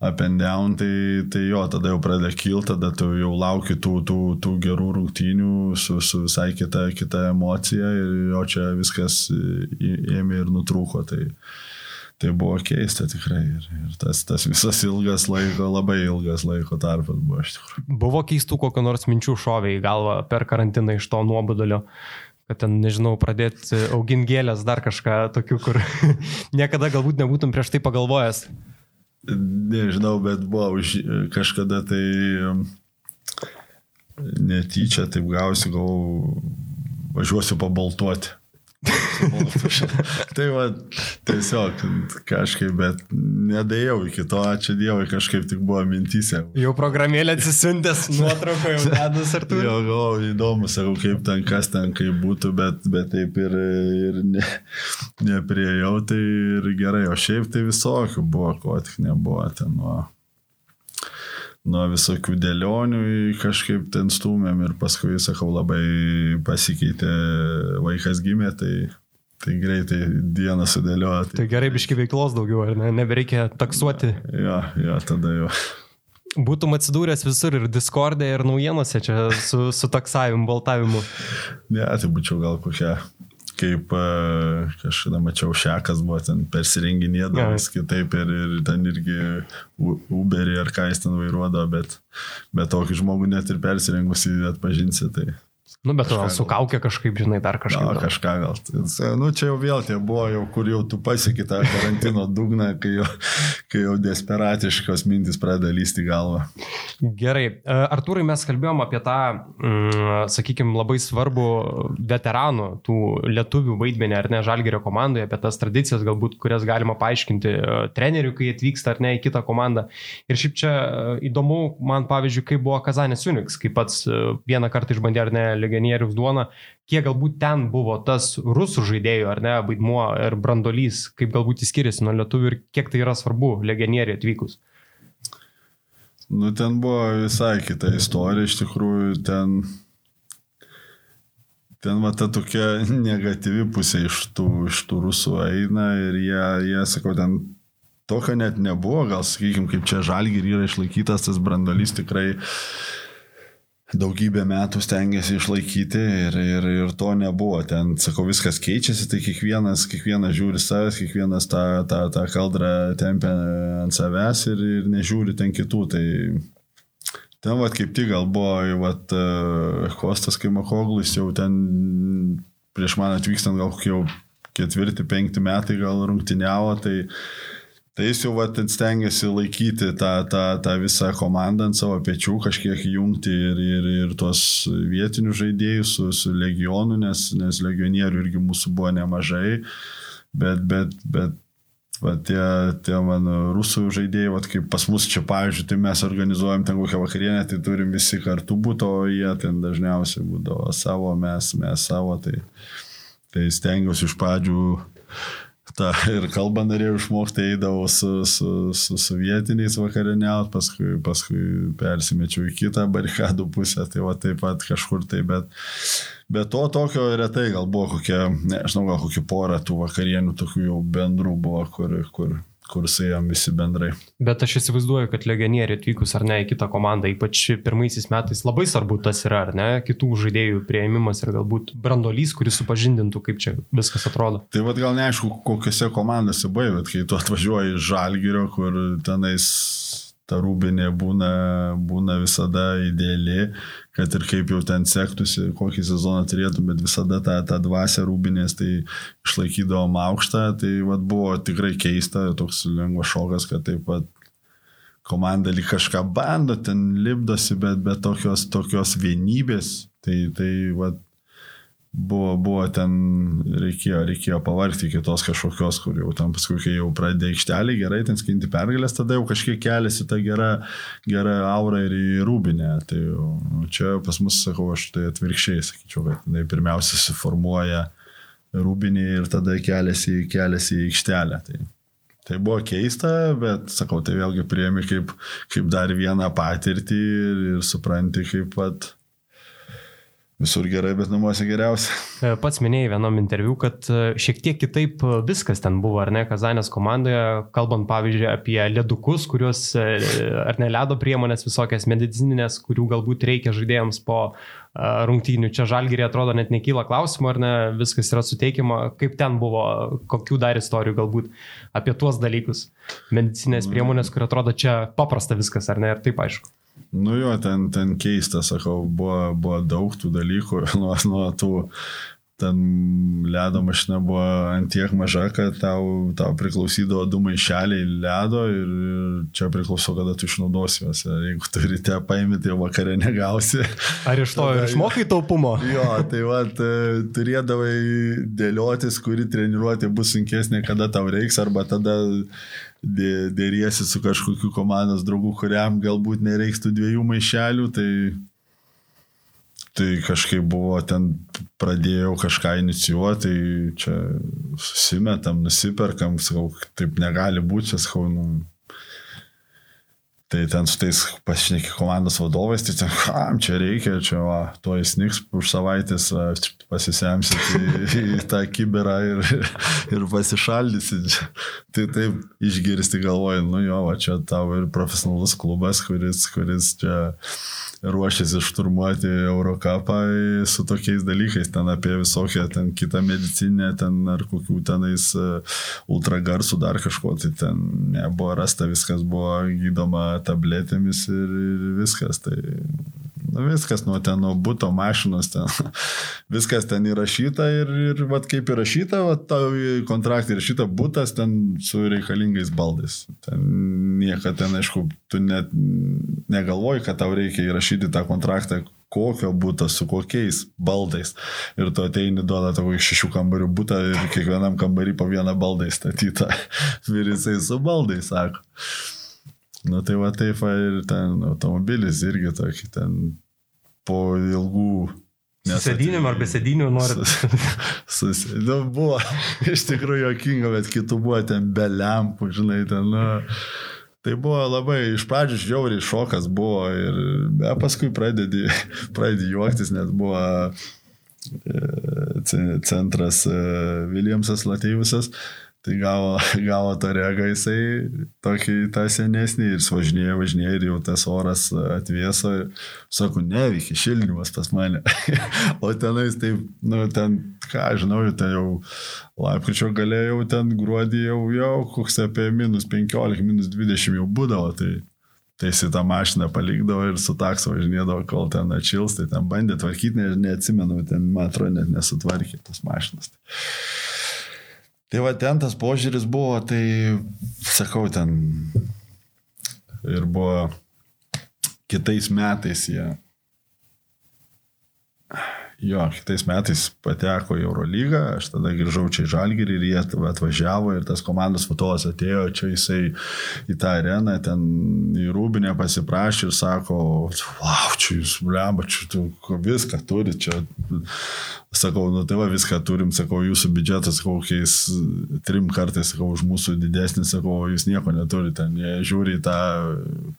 up and down, tai, tai jo, tada jau pradeda kilti, tada tu jau lauki tų, tų, tų gerų rungtynių su, su visai kita, kita emocija ir jo čia viskas ėmė ir nutrūko. Tai, tai buvo keista tikrai. Ir, ir tas, tas visas ilgas laiko, labai ilgas laiko tarpas buvo iš tikrųjų. Buvo keistų kokio nors minčių šovė į galvą per karantiną iš to nuobodulio kad ten, nežinau, pradėti auginti gėlės, dar kažką tokių, kur *laughs* niekada galbūt nebūtum prieš tai pagalvojęs. Nežinau, bet buvo už kažkada tai netyčia, taip gausiu, gal važiuosiu pabaltuoti. *laughs* tai va, tiesiog kažkaip, bet nedėjau iki to, ačiū Dievui, kažkaip tik buvo mintysė. Jau programėlė atsisiuntęs nuotrauką jau dedas ar tu? Jo, galvoju, įdomu, sakau, kaip ten, kas ten, kaip būtų, bet, bet taip ir, ir ne, nepriejau, tai ir gerai, o šiaip tai visokių buvo, ko tik nebuvo ten nuo nuo visokių dėlionių kažkaip ten stumėm ir paskui, sakau, labai pasikeitė, vaikas gimė, tai, tai greitai dieną sudėliojo. Tai, gerai, biški veiklos daugiau, ar ne? Nebereikia taksuoti. Jo, jo, tada jau. Būtum atsidūręs visur ir Discord'e, ir naujienose čia su, su taksavimu, baltavimu. Ne, tai būčiau gal kokia kaip e, kažkada mačiau šekas buvo ten persirenginėdamas kitaip ir, ir ten irgi Uberį ar ką jis ten vairuodavo, bet, bet tokį žmogų net ir persirengusi atpažinsi. Tai Nu, bet gal su kaukė kažkaip, žinai, dar kažką. Gal, kažką gal. Nu, čia jau vėl tie buvo, jau, kur jau tu pasieki tą karantino dugną, kai jau, kai jau desperatiškos mintis pradeda lysti galvą. Gerai. E, Artūrai, mes kalbėjom apie tą, mm, sakykime, labai svarbu veteranų, tų lietuvių vaidmenį, ar ne, Žalgerio komandoje, apie tas tradicijas, galbūt, kurias galima paaiškinti e, treneriui, kai atvyksta ar ne į kitą komandą. Ir šiaip čia e, įdomu, man pavyzdžiui, kaip buvo Kazanės Uniks, kaip pats vieną kartą išbandė ar ne legionierius duoną, kiek galbūt ten buvo tas rusų žaidėjų ar ne vaidmuo ir brandolys, kaip galbūt jis skiriasi nuo lietuvių ir kiek tai yra svarbu legionieriui atvykus. Nu, ten buvo visai kita istorija, iš tikrųjų, ten, ten va ta tokia *laughs* negatyvi pusė iš tų, iš tų rusų eina ir jie, jie sakau, ten tokio net nebuvo, gal sakykime, kaip čia žalgir yra išlaikytas tas brandolys tikrai daugybę metų stengiasi išlaikyti ir, ir, ir to nebuvo. Ten, sakau, viskas keičiasi, tai kiekvienas, kiekvienas žiūri savęs, kiekvienas tą, tą, tą kaldrą tempia ant savęs ir, ir nežiūri ten kitų. Tai ten, vat, kaip tik gal buvo, vat, Kostas Kaimakoglis jau ten prieš man atvykstant gal kokie jau ketvirti, penkti metai gal rungtiniavo, tai Tai jis jau vat, stengiasi laikyti tą, tą, tą visą komandą ant savo pečių, kažkiek jungti ir, ir, ir tuos vietinius žaidėjus su, su legionu, nes, nes legionierių irgi mūsų buvo nemažai, bet, bet, bet va, tie, tie mano rusų žaidėjai, va, kaip pas mus čia, pavyzdžiui, tai mes organizuojam ten kokią vakarienę, tai turim visi kartu būti, o jie ten dažniausiai būdavo savo, mes, mes savo, tai, tai stengiausi iš pradžių tą ir kalbą norėjau išmokti, eidavau su, su, su, su vietiniais vakarieniaut, paskui, paskui persimečiau į kitą barikadų pusę, tai va taip pat kažkur tai, bet, bet to tokio retai gal buvo kokie, nežinau, gal kokie porą tų vakarienių tokių jau bendrų buvo, kur, kur, kursėjom visi bendrai. Bet aš įsivaizduoju, kad legionieriai atvykus ar ne į kitą komandą, ypač pirmaisiais metais labai svarbu tas yra, ar ne, kitų žaidėjų prieimimas ir galbūt brandolys, kuris supažindintų, kaip čia viskas atrodo. Tai vad gal neaišku, kokiuose komandose buvai, bet kai tu atvažiuoji iš Žalgirio, kur tenais ta rūbinė būna, būna visada ideali, kad ir kaip jau ten sektųsi, kokį sezoną turėtum, bet visada tą, tą dvasę rūbinės tai išlaikydavom aukštą, tai vat, buvo tikrai keista, toks lengvas šokas, kad taip pat komanda lyg kažką bando, ten lipdosi, bet be tokios, tokios vienybės, tai, tai vat, buvo, buvo ten, reikėjo, reikėjo pavargti kitos kažkokios, kur jau tam paskui, kai jau pradėjo aikštelį gerai, ten skinti pergalės, tada jau kažkiek keliasi ta gera, gera aura ir į rūbinę. Tai jau, nu, čia pas mus, sakau, aš tai atvirkščiai sakyčiau, kad jinai pirmiausia suformuoja rūbinį ir tada keliasi, keliasi į aikštelę. Tai, tai buvo keista, bet sakau, tai vėlgi priemi kaip, kaip dar vieną patirtį ir, ir supranti, kaip pat Visur gerai, bet namuose geriausia. E, pats minėjai vienam interviu, kad e, šiek tiek kitaip e, viskas ten buvo, ar ne, Kazanės komandoje, kalbant pavyzdžiui apie ledukus, kuriuos, ar ne ledo priemonės visokias medicininės, kurių galbūt reikia žaidėjams po rungtynių. Čia žalgyrė atrodo net nekyla klausimų, ar ne, viskas yra suteikiama, kaip ten buvo, kokių dar istorijų galbūt apie tuos dalykus. Medicinės priemonės, kur atrodo čia paprasta viskas, ar ne, ir taip aišku. Nu jo, ten, ten keista, sakau, buvo, buvo daug tų dalykų, *laughs* nuo, nuo tų, ten ledo mašina buvo antiek maža, kad tau, tau priklausydavo du maišeliai ledo ir čia priklauso, kada tu išnaudosi juos. Jeigu turite paimti, tai vakarė negausi. Ar iš to ir išmokai taupumo? *laughs* Jo, tai va, turėdavai dėliotis, kuri treniruotė bus sunkesnė, kada tau reiks, arba tada dėriesi su kažkokiu komandos draugu, kuriam galbūt nereiks tų dviejų maišelių, tai, tai kažkaip buvo ten, pradėjau kažką inicijuoti, tai čia susimetam, nusiperkam, sakau, taip negali būti, čia sakau, nu, Tai ten su tais pašneki komandos vadovais, tai ten, kam čia reikia, čia va, to įsniks už savaitės, pasisemsit į, į tą kiberą ir, ir pasišaldysit. Tai taip išgirsti galvoju, nu jo, va, čia tavo ir profesionalus klubas, kuris, kuris čia ruošiasi šturmuoti Eurocapą su tokiais dalykais, ten apie visokią ten kitą medicinę, ten ar kokių tenais e, ultragarsų dar kažko, tai ten nebuvo rasta, viskas buvo gydoma tabletėmis ir, ir viskas. Tai Nu, viskas nuo ten, nuo būto mašinos, ten, *laughs* viskas ten įrašyta ir, ir vat, kaip įrašyta, vat, tau kontraktai įrašyta būtas ten su reikalingais baldais. Ten niekada ten, aišku, tu net negalvoji, kad tau reikia įrašyti tą kontraktą, kokio būtų, su kokiais baldais. Ir tu ateini, duoda iš šešių kambarių būtą ir kiekvienam kambarį po vieną baldą įstatytą. *laughs* ir jisai su baldais sako. Nu tai va taip, va, ir ten automobilis irgi tokį ten po ilgų Sėdinim ar be sėdinių norit? Sus, *laughs* nu, buvo *laughs* iš tikrųjų jokinga, bet kitų buvo ten be lempų, žinai, ten, nu, Tai buvo labai, iš pradžių žiauriai šokas buvo ir be, paskui pradedi, *laughs* pradedi juoktis, nes buvo e, centras Viljamsas e, Latėjusas. Tai gavo, *laughs* gavo tą regą jisai tokį tą senesnį ir važinėjo, važinėjo ir jau tas oras atvėso. Sako, neveikia šildymas pas mane. *laughs* o tenais taip, nu, ten, ką žinau, ten jau lapkričio galėjau, ten gruodį jau, jau koks apie minus 15, minus 20 jau būdavo. Tai, tai jis tą mašiną palikdavo ir su taksu važinėdavo, kol ten atšils, tai ten bandė tvarkyti, ne, neatsimenu, ten, man atrodo, net nesutvarkė tos mašinas. Tai. Tai va ten tas požiūris buvo, tai sakau, ten ir buvo kitais metais jie. Jo, kitais metais pateko į Eurolygą, aš tada grįžau čia į Žalgirį ir jie atvažiavo ir tas komandos vadovas atėjo čia jisai į tą areną, ten į Rūbinę pasiprašė ir sako, wow, čia jūs, blemba, čia tu viską turi, čia Sakau, nu tai va viską turim, sakau, jūsų biudžetas kokiais trim kartais, sakau, už mūsų didesnis, sakau, jūs nieko neturite. Jie žiūri į tą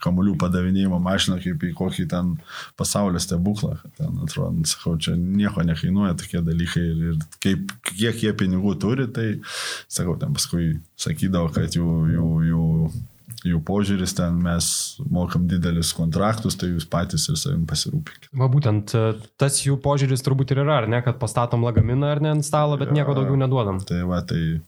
kamuolių padavinėjimo mašiną kaip į kokį ten pasaulio stebuklą. Ten, atrodo, sakau, čia nieko nekainuoja tokie dalykai ir, ir kaip, kiek jie pinigų turi, tai, sakau, ten paskui sakydavo, kad jų, jų, jų jų požiūris ten mes mokam didelius kontraktus, tai jūs patys ir savim pasirūpinkite. Va būtent e, tas jų požiūris turbūt ir yra, ar ne, kad pastatom lagaminą ar ne ant stalo, bet ja, nieko daugiau neduodam. Tai va, tai,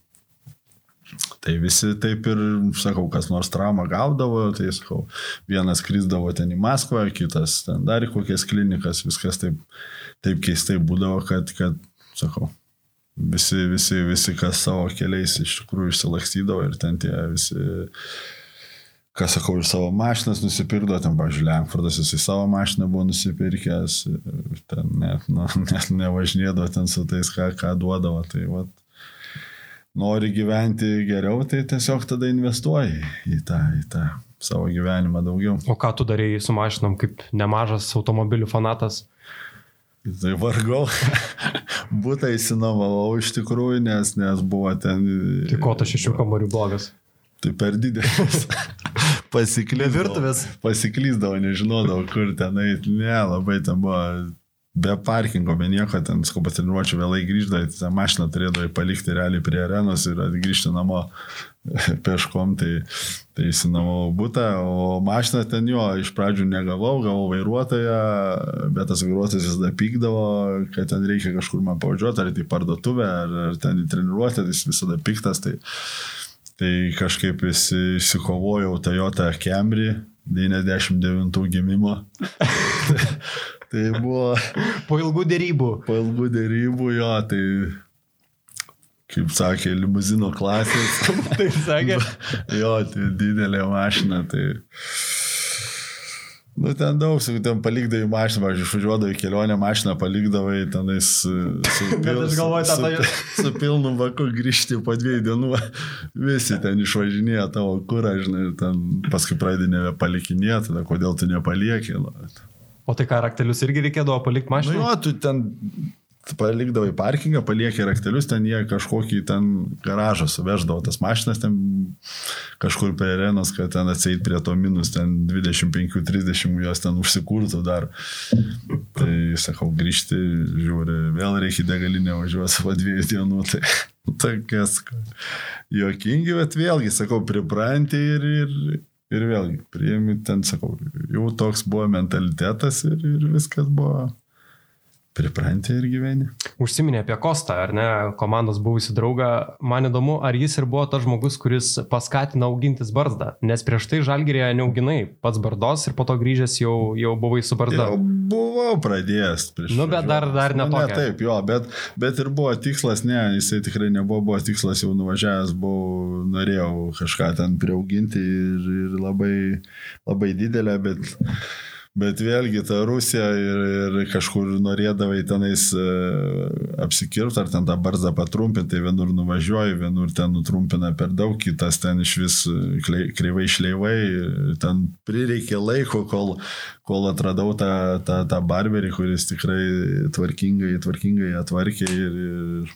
tai visi taip ir, sakau, kas nors traumą gaudavo, tai sakau, vienas krizdavo ten į Maskvą, kitas ten dar į kokias klinikas, viskas taip, taip keistai būdavo, kad, kad sakau, visi, visi, visi, kas savo keliais iš tikrųjų išsilakstydavo ir ten tie visi ką sakau, ir savo mašinas nusipirkdo, ten, pavyzdžiui, Lenkfordas jisai savo mašiną buvo nusipirkęs, ten net, nu, *laughs* net nevažinėdavo ten su tais, ką, ką duodavo. Tai, vat, nori gyventi geriau, tai tiesiog tada investuoji į tą, į tą savo gyvenimą daugiau. O ką tu darėjai su mašinom, kaip nemažas automobilių fanatas? Tai vargau, *laughs* būtų įsinovavau iš tikrųjų, nes, nes buvo ten... Tai ko tas šešių kambarių blogas? Tai per didelis. Pasiklysdavo. Virtuvės. Pasiklysdavo, nežinodavo, kur tenai. Ne, labai ten buvo be parkingo, be nieko, ten skupas treniruočio vėlai grįždavo, tą mašiną turėdavo palikti realiai prie arenos ir grįžti namo *laughs* peškom, tai, tai įsinamau būtą, o mašiną ten jo iš pradžių negavau, gavau vairuotoją, bet tas vairuotojas visada pykdavo, kad ten reikia kažkur man pavažiuoti, ar tai parduotuvę, ar, ar ten į treniruotę, tai jis visada piktas. Tai, Tai kažkaip įsikovojau Toyota Camry 99 gimimo. *laughs* *laughs* tai buvo. *laughs* Po ilgų dėrybų. Po ilgų dėrybų, jo, tai kaip sakė, limuzino klasės. *laughs* Taip sakė. *laughs* jo, tai didelė mašina, tai Nu, ten daug, su, ten palikdavai mašiną, pavyzdžiui, išvažiuodavai kelionę mašiną, palikdavai tenais su, pil, galvoju, su, su, su pilnu vaku grįžti po dviejų dienų, visi ten išvažinėja tavo kurą, žinai, ten paskui pradedi nebepalikinėti, tada kodėl tu nepalieki. Nu. O tai ką, raktelius irgi reikėdavo palikti mašiną? Nu jo, tu ten palikdavai parkingą, paliekė raktelius, ten jie kažkokį ten garažą suveždavo tas mašinas, ten kažkur prie arenos, kad ten atseit prie to minus ten 25-30 jos ten užsikurtų dar. Tai sakau, grįžti, žiūri, vėl reikia degalinę važiuoti po dviejų dienų. Tai *laughs* tokias juokingi, bet vėlgi, sakau, pripranti ir, ir, ir vėlgi, priimi ten, sakau, jau toks buvo mentalitetas ir, ir viskas buvo priprantė ir gyveni. Užsiminė apie Kostą, ar ne, komandos buvusi draugą. Man įdomu, ar jis ir buvo tas žmogus, kuris paskatino augintis barzdą. Nes prieš tai žalgerėje neauginai pats bardos ir po to grįžęs jau, jau buvai su barzda. Jau buvau pradėjęs prieš. Nu, bet dar, dar nu, netokia. ne taip, jo, bet, bet ir buvo tikslas, ne, jisai tikrai nebuvo, buvo tikslas jau nuvažiavęs, buvau, norėjau kažką ten priauginti ir, ir labai, labai didelę, bet Bet vėlgi ta Rusija ir, ir kažkur norėdavai tenais uh, apsikirti ar ten tą barzdą patrumpinti, tai vienur nuvažiuoji, vienur ten nutrumpina per daug, kitas ten iš vis klei, kreivai šleivai, ten prireikė laiko, kol, kol atradau tą, tą, tą barberį, kuris tikrai tvarkingai, tvarkingai atvarkė ir, ir,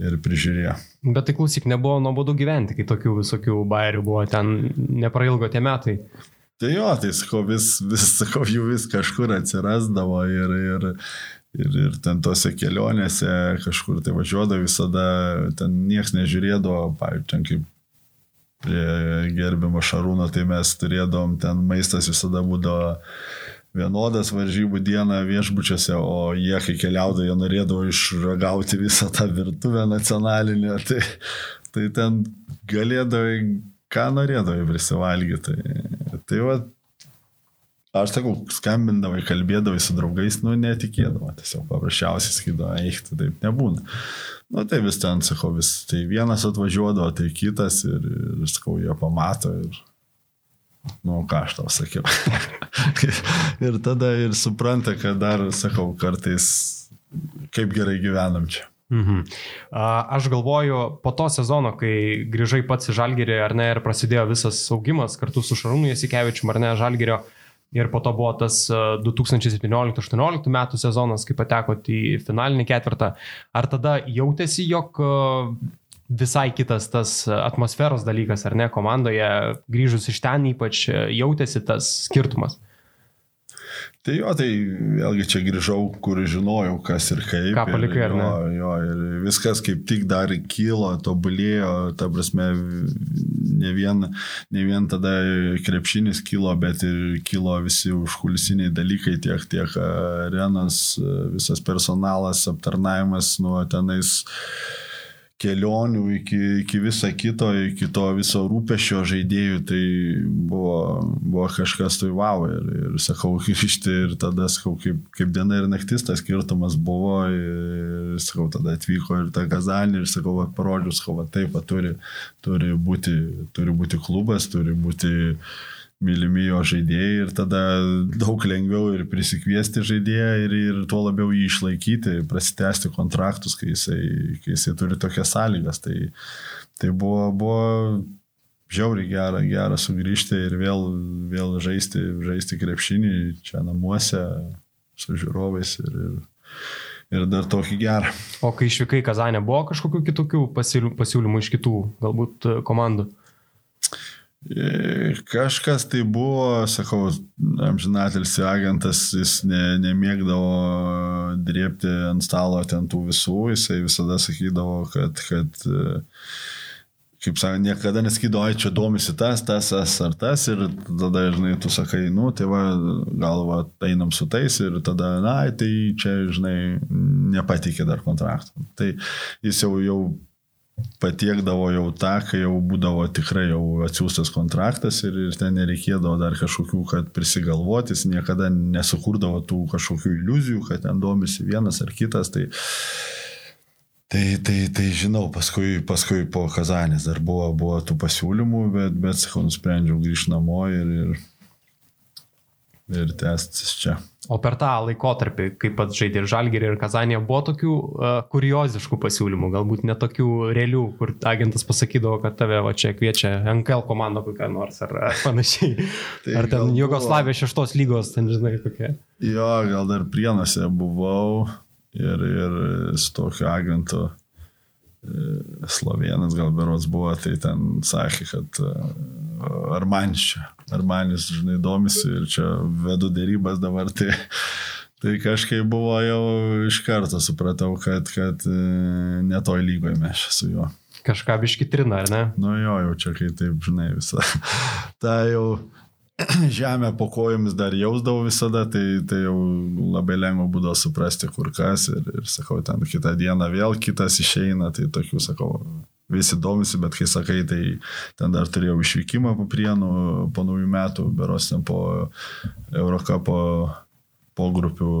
ir prižiūrėjo. Bet tai klausyk, nebuvo nuobodu gyventi, kai tokių visokių bairių buvo, ten neprailgo tie metai. Tai jo, tai sakau, vis, vis, sakau, jų vis kažkur atsirasdavo ir, ir, ir, ir ten tose kelionėse kažkur tai važiuodavo visada, ten niekas nežiūrėdavo, pavyzdžiui, ten kaip prie gerbimo Šarūno, tai mes turėdavom, ten maistas visada būdavo vienodas varžybų dieną viešbučiuose, o jie, kai keliaudavo, jie norėdavo išragauti visą tą virtuvę nacionalinę, tai, tai ten galėdavo, ką norėdavo prisivalgyti. Tai, va, aš sakau, skambindavai, kalbėdavai su draugais, nu netikėdavo, tiesiog paprasčiausiai skydavo, eik, tai taip nebūna. Nu tai vis ten, sakau, vis, tai vienas atvažiuodavo, tai kitas ir, ir sakau, jie pamato ir Nu, ką aš tau sakiau. *laughs* ir tada ir supranta, kad dar, sakau, kartais kaip gerai gyvenam čia. Mhm. Aš galvoju, po to sezono, kai grįžai pats į Žalgirį, ar ne, ir prasidėjo visas augimas kartu su Šarūnu Jasikevičiu, ar ne, Žalgirio, ir po to buvo tas 2017-2018 metų sezonas, kai patekote į finalinį ketvirtą, ar tada jautėsi, jog visai kitas tas atmosferos dalykas, ar ne, komandoje, grįžus iš ten ypač jautėsi tas skirtumas. Tai jo, tai vėlgi čia grįžau, kur žinojau, kas ir kaip. Ką palikai, ar ne? Jo, jo, ir viskas kaip tik dar kilo, tobulėjo, ta prasme, ne vien, ne vien tada krepšinis kilo, bet ir kilo visi užkulisiniai dalykai, tiek, tiek arenas, visas personalas, aptarnavimas nuo tenais kelionių iki, iki viso kito, iki to viso rūpešio žaidėjų, tai buvo, buvo kažkas tai wow. Ir, ir sakau, *laughs* grįžti ir tada, sakau, kaip, kaip diena ir naktis tas skirtumas buvo. Ir, sakau, tada atvyko ir ta Kazanė ir sakau, va, parodžiu, sakau, va, taip, va, turi, turi, būti, turi būti klubas, turi būti mylimi jo žaidėjai ir tada daug lengviau ir prisikviesti žaidėją ir, ir tuo labiau jį išlaikyti, prasitęsti kontraktus, kai jisai, kai jisai turi tokias sąlygas. Tai, tai buvo, buvo žiauriai gera, gera sugrįžti ir vėl, vėl žaisti, žaisti krepšinį čia namuose su žiūrovais ir, ir, ir dar tokį gerą. O kai išvykai Kazanė, buvo kažkokių kitokių pasiūlymų iš kitų galbūt komandų? Kažkas tai buvo, sakau, amžinatelis agentas, jis ne, nemėgdavo drėpti ant stalo ten tų visų, jisai visada sakydavo, kad, kad kaip sakant, niekada neskydavo, ai čia domisi tas, tas, tas ar tas ir tada, žinai, tu sakai, nu, tai va, galva, einam su tais ir tada, na, tai čia, žinai, nepatikė dar kontraktą. Tai jis jau, jau patiekdavo jau tą, kai jau būdavo tikrai jau atsiųstas kontraktas ir, ir ten nereikėdavo dar kažkokių, kad prisigalvotis, niekada nesukurdavo tų kažkokių iliuzijų, kad ten domisi vienas ar kitas. Tai, tai, tai, tai žinau, paskui, paskui po Kazanės dar buvo, buvo tų pasiūlymų, bet, bet sakau, nusprendžiau grįžti namo ir, ir ir tęstis čia. O per tą laikotarpį, kaip pats žaidė ir Žalgirį ir Kazanė, buvo tokių uh, kurioziškų pasiūlymų, galbūt netokių realių, kur agentas pasakydavo, kad tave va čia kviečia NKL komanda kokią nors ar, ar panašiai. tai ar ten Jugoslavijos šeštos lygos, ten žinai kokia. Jo, gal dar prienuose buvau ir, ir su tokiu agentu Slovenas gal berots buvo, tai ten sakė, kad ar man čia, ar manis, žinai, domisi ir čia vedu dėrybas dabar, tai, tai kažkaip buvo jau iš karto supratau, kad, kad netoj lygoje mes su juo. Kažką biški trina, ar ne? Nu jo, jau čia kai taip, žinai, visą. *laughs* Ta jau *clears throat* žemę po kojomis dar jausdavau visada, tai, tai jau labai lengva būdavo suprasti, kur kas. Ir, ir sakau, ten kitą dieną vėl kitas išeina, tai tokių, sakau, visi domisi, bet kai sakai, tai ten dar turėjau išvykimą po prienų, po naujų metų, beros ten po Eurocapo po grupių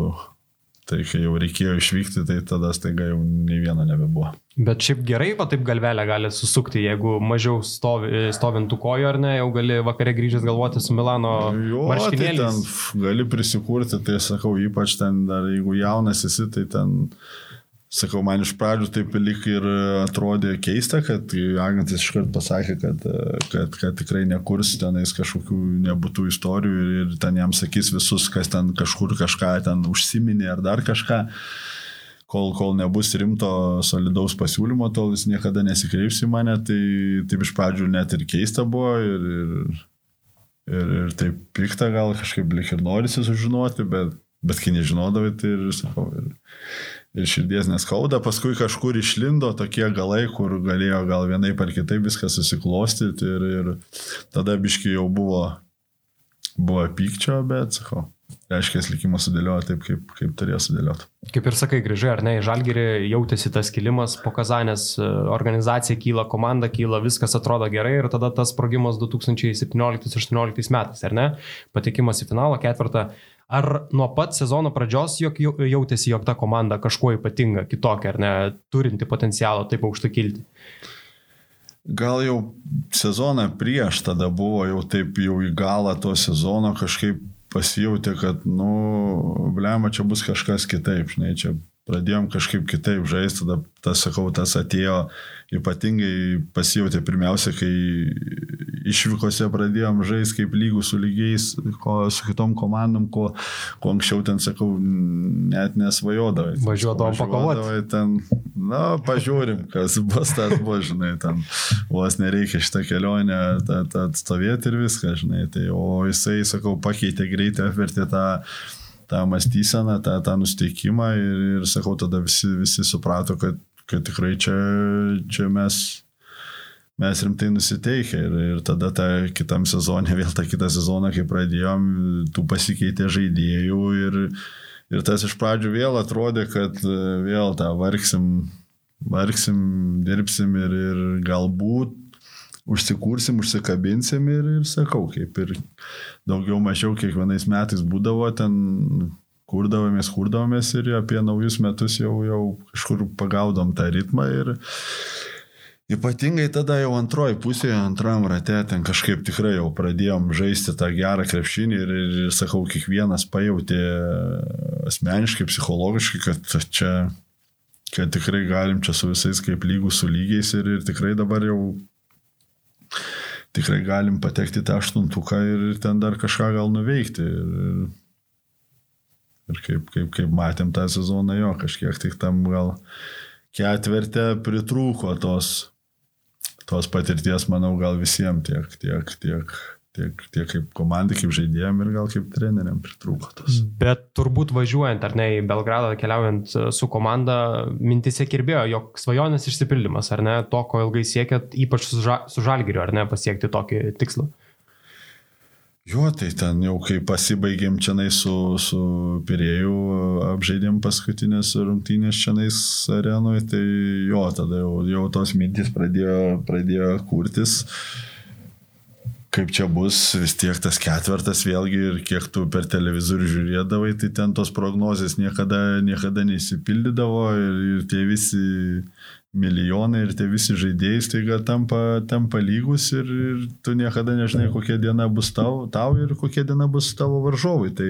Tai kai jau reikėjo išvykti, tai tada staiga jau nei vieno nebebuvo. Bet šiaip gerai, va taip galvelę gali susukti, jeigu mažiau stovi, stovintų kojo ar ne, jau gali vakare grįžęs galvoti su Milano jo, tai ten gali prisikurti, tai sakau, ypač ten dar jeigu jaunas esi, tai ten Sakau, man iš pradžių taip lik ir atrodė keista, kad agentas iškart pasakė, kad, kad, kad tikrai nekurs tenais kažkokių nebūtų istorijų ir, ir ten jam sakys visus, kas ten kažkur kažką ten užsiminė ar dar kažką. Kol, kol nebus rimto solidaus pasiūlymo, tol jis niekada nesikreips į mane, tai taip iš pradžių net ir keista buvo ir, ir, ir, ir taip pikta gal kažkaip lik ir norisi sužinoti, bet, bet kai nežinodavai, tai ir sakau. Ir, ir širdies neskauda, paskui kažkur išlindo tokie galai, kur galėjo gal vienaip ar kitaip viską susiklostyti ir, ir tada biški jau buvo, buvo pykčio, bet sakau. Reiškia, likimas sudėliojo taip, kaip, kaip turėjo sudėlioti. Kaip ir sakai, grįžai, ar ne, į Žalgirį jautėsi tas kilimas po Kazanės, e, organizacija kyla, komanda kyla, viskas atrodo gerai ir tada tas sprogimas 2017-2018 metais, ar ne? Patikimas į finalą, ketvirtą Ar nuo pat sezono pradžios jog jautėsi, jog ta komanda kažkuo ypatinga, kitokia, ar ne, turinti potencialą taip aukštą kilti? Gal jau sezoną prieš tada buvo jau taip jau į galą to sezono kažkaip pasijauti, kad, nu, blema, čia bus kažkas kitaip, žinai, čia pradėjom kažkaip kitaip žaisti, tada tas, sakau, tas atėjo ypatingai pasijauti pirmiausia, kai išvykose pradėjom žaisti kaip lygų su lygiais, ko, su kitom komandom, ko, ko anksčiau ten, sakau, net nesvajodavai. Važiuodavom pakovoti. Ten, na, pažiūrim, kas bus tas bus, žinai, ten vos nereikia šitą kelionę atstovėti ir viską, žinai. Tai, o jisai, sakau, pakeitė greitai, apvertė tą tą mąstyseną, tą, tą nusteikimą ir, ir sakau, tada visi, visi suprato, kad, kad tikrai čia, čia mes, mes rimtai nusiteikę ir, ir tada tą kitam sezonė, *laughs* vėl tą kitą sezoną, kai pradėjom, tų pasikeitė žaidėjų ir, ir tas iš pradžių vėl atrodė, kad vėl tą vargsim, vargsim, dirbsim ir, ir galbūt užsikursim, užsikabinsim ir, ir sakau, kaip ir daugiau mažiau kiekvienais metais būdavo ten, kurdavomės, kurdavomės ir apie naujus metus jau, jau kažkur pagaudom tą ritmą ir ypatingai tada jau antroji pusėje, antram rate, ten kažkaip tikrai jau pradėjom žaisti tą gerą krepšinį ir, ir, ir sakau, kiekvienas pajutė asmeniškai, psichologiškai, kad čia kad tikrai galim čia su visais kaip lygų su lygiais ir, ir tikrai dabar jau tikrai galim patekti tą aštuntuką ir ten dar kažką gal nuveikti. Ir, ir kaip, kaip, kaip matėm tą sezoną jo, kažkiek tik tam gal ketvirtė pritrūko tos, tos patirties, manau, gal visiems tiek, tiek, tiek tiek, tiek kaip komandai, kaip žaidėjim ir gal kaip treneriam pritrūko tos. Bet turbūt važiuojant ar ne į Belgradą, keliaujant su komanda, mintise kirbėjo, jog svajonės išsipildymas, ar ne, to, ko ilgai siekėt, ypač su, ža, su žalgiriu, ar ne, pasiekti tokį tikslą. Jo, tai ten jau kai pasibaigėm čia su, su Pirėjų, apžaidėm paskutinės rungtynės čia arenoje, tai jo, tada jau, jau tos mintis pradėjo, pradėjo kurtis. Uh, kaip čia bus, vis tiek tas ketvirtas vėlgi ir kiek tu per televizorių žiūrėdavai, tai ten tos prognozijas niekada, niekada neįsipildydavo ir, ir tie visi milijonai ir tie visi žaidėjai staiga tampa, tampa lygus ir, ir tu niekada nežinai, kokia diena bus tau, tau ir kokia diena bus tavo varžovai. Tai,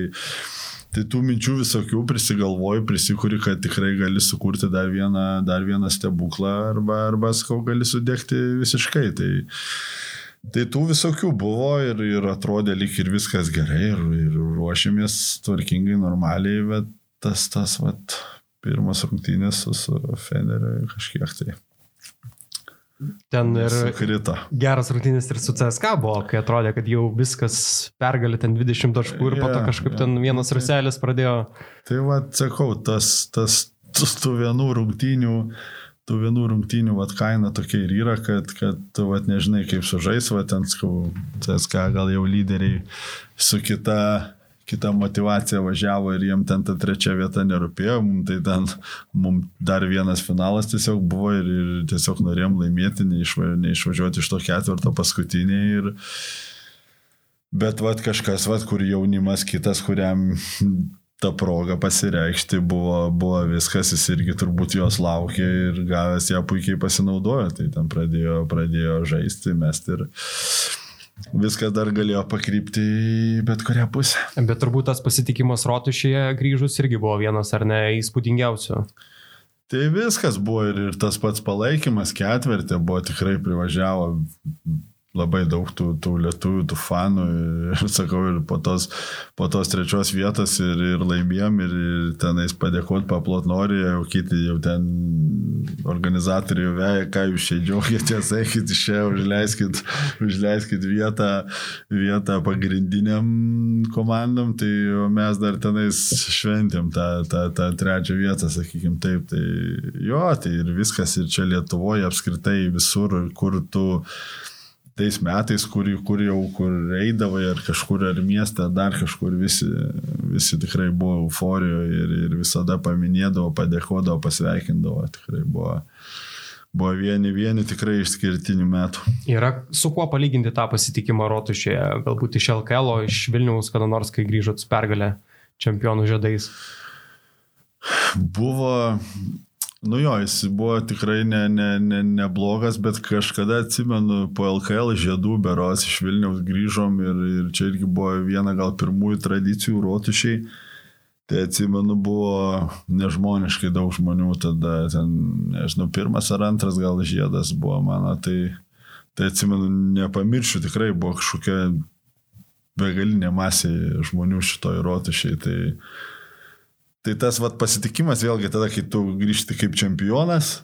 tai tų minčių visokių prisigalvoji, prisikuri, kad tikrai gali sukurti dar vieną, dar vieną stebuklą arba, arba sakau, gali sudėkti visiškai. Tai, Tai tų visokių buvo ir, ir atrodė lyg ir viskas gerai ir, ir ruošėmės tvarkingai, normaliai, bet tas, tas, vat, pirmas rungtynės su, su Feneriu kažkiek tai. Ten ir Sukrito. geras rungtynės ir su CSK buvo, kai atrodė, kad jau viskas pergalė ten 20 taškų ir yeah, po to kažkaip yeah. ten vienas ruselis pradėjo. Tai va, sakau, tas, tas tų vienų rungtynių tų vienų rungtynių vat, kaina tokia ir yra, kad, kad tu vat, nežinai, kaip sužais, vat, ten, skau, CSK gal jau lyderiai su kita, kita motivacija važiavo ir jiem ten ta trečia vieta nerūpėjo, mums tai ten mums dar vienas finalas tiesiog buvo ir, ir tiesiog norėjom laimėti, neišva, neišvažiuoti iš to ketvirto paskutinį. Ir, Bet vat kažkas, vat, kur jaunimas kitas, kuriam ta proga pasireikšti buvo, buvo viskas, jis irgi turbūt jos laukė ir gavęs ją puikiai pasinaudojo, tai ten pradėjo, pradėjo žaisti, mesti ir viskas dar galėjo pakrypti į bet kurią pusę. Bet turbūt tas pasitikimas rotušėje grįžus irgi buvo vienas ar ne įspūdingiausių. Tai viskas buvo ir, ir tas pats palaikymas ketvirtė buvo tikrai privažiavo labai daug tų, tų lietuvių, tų fanų ir sakau, ir po tos, po tos trečios vietos ir, ir laimėjom ir, ir tenais padėkoti, paplot nori, jau kiti jau ten organizatoriai veja, ką jūs čia džiaugiatės, eikit iš čia, užleiskit, užleiskit vietą, vietą pagrindiniam komandom, tai mes dar tenais šventėm tą, tą, tą trečią vietą, sakykim taip, tai jo, tai ir viskas ir čia Lietuvoje apskritai visur, kur tu tais metais, kur, kur jau kur eidavai ar kažkur ar miestą, dar kažkur visi, visi tikrai buvo euforijoje ir, ir visada paminėdavo, padėkodavo, pasveikindavo, tikrai buvo. Buvo vieni, vieni tikrai išskirtinių metų. Yra su kuo palyginti tą pasitikimą rotušėje, galbūt iš LKL, iš Vilniaus, kada nors, kai grįžot su pergalė čempionų žiedais? Buvo, Nu jo, jis buvo tikrai neblogas, ne, ne, ne bet kažkada atsimenu po LKL žiedų beros iš Vilniaus grįžom ir, ir čia irgi buvo viena gal pirmųjų tradicijų rotušiai. Tai atsimenu, buvo nežmoniškai daug žmonių tada, ten, nežinau, pirmas ar antras gal žiedas buvo mano, tai, tai atsimenu, nepamiršiu, tikrai buvo kažkokia begalinė masė žmonių šitoj rotušiai. Tai, Tai tas vat, pasitikimas vėlgi tada, kai tu grįžti kaip čempionas,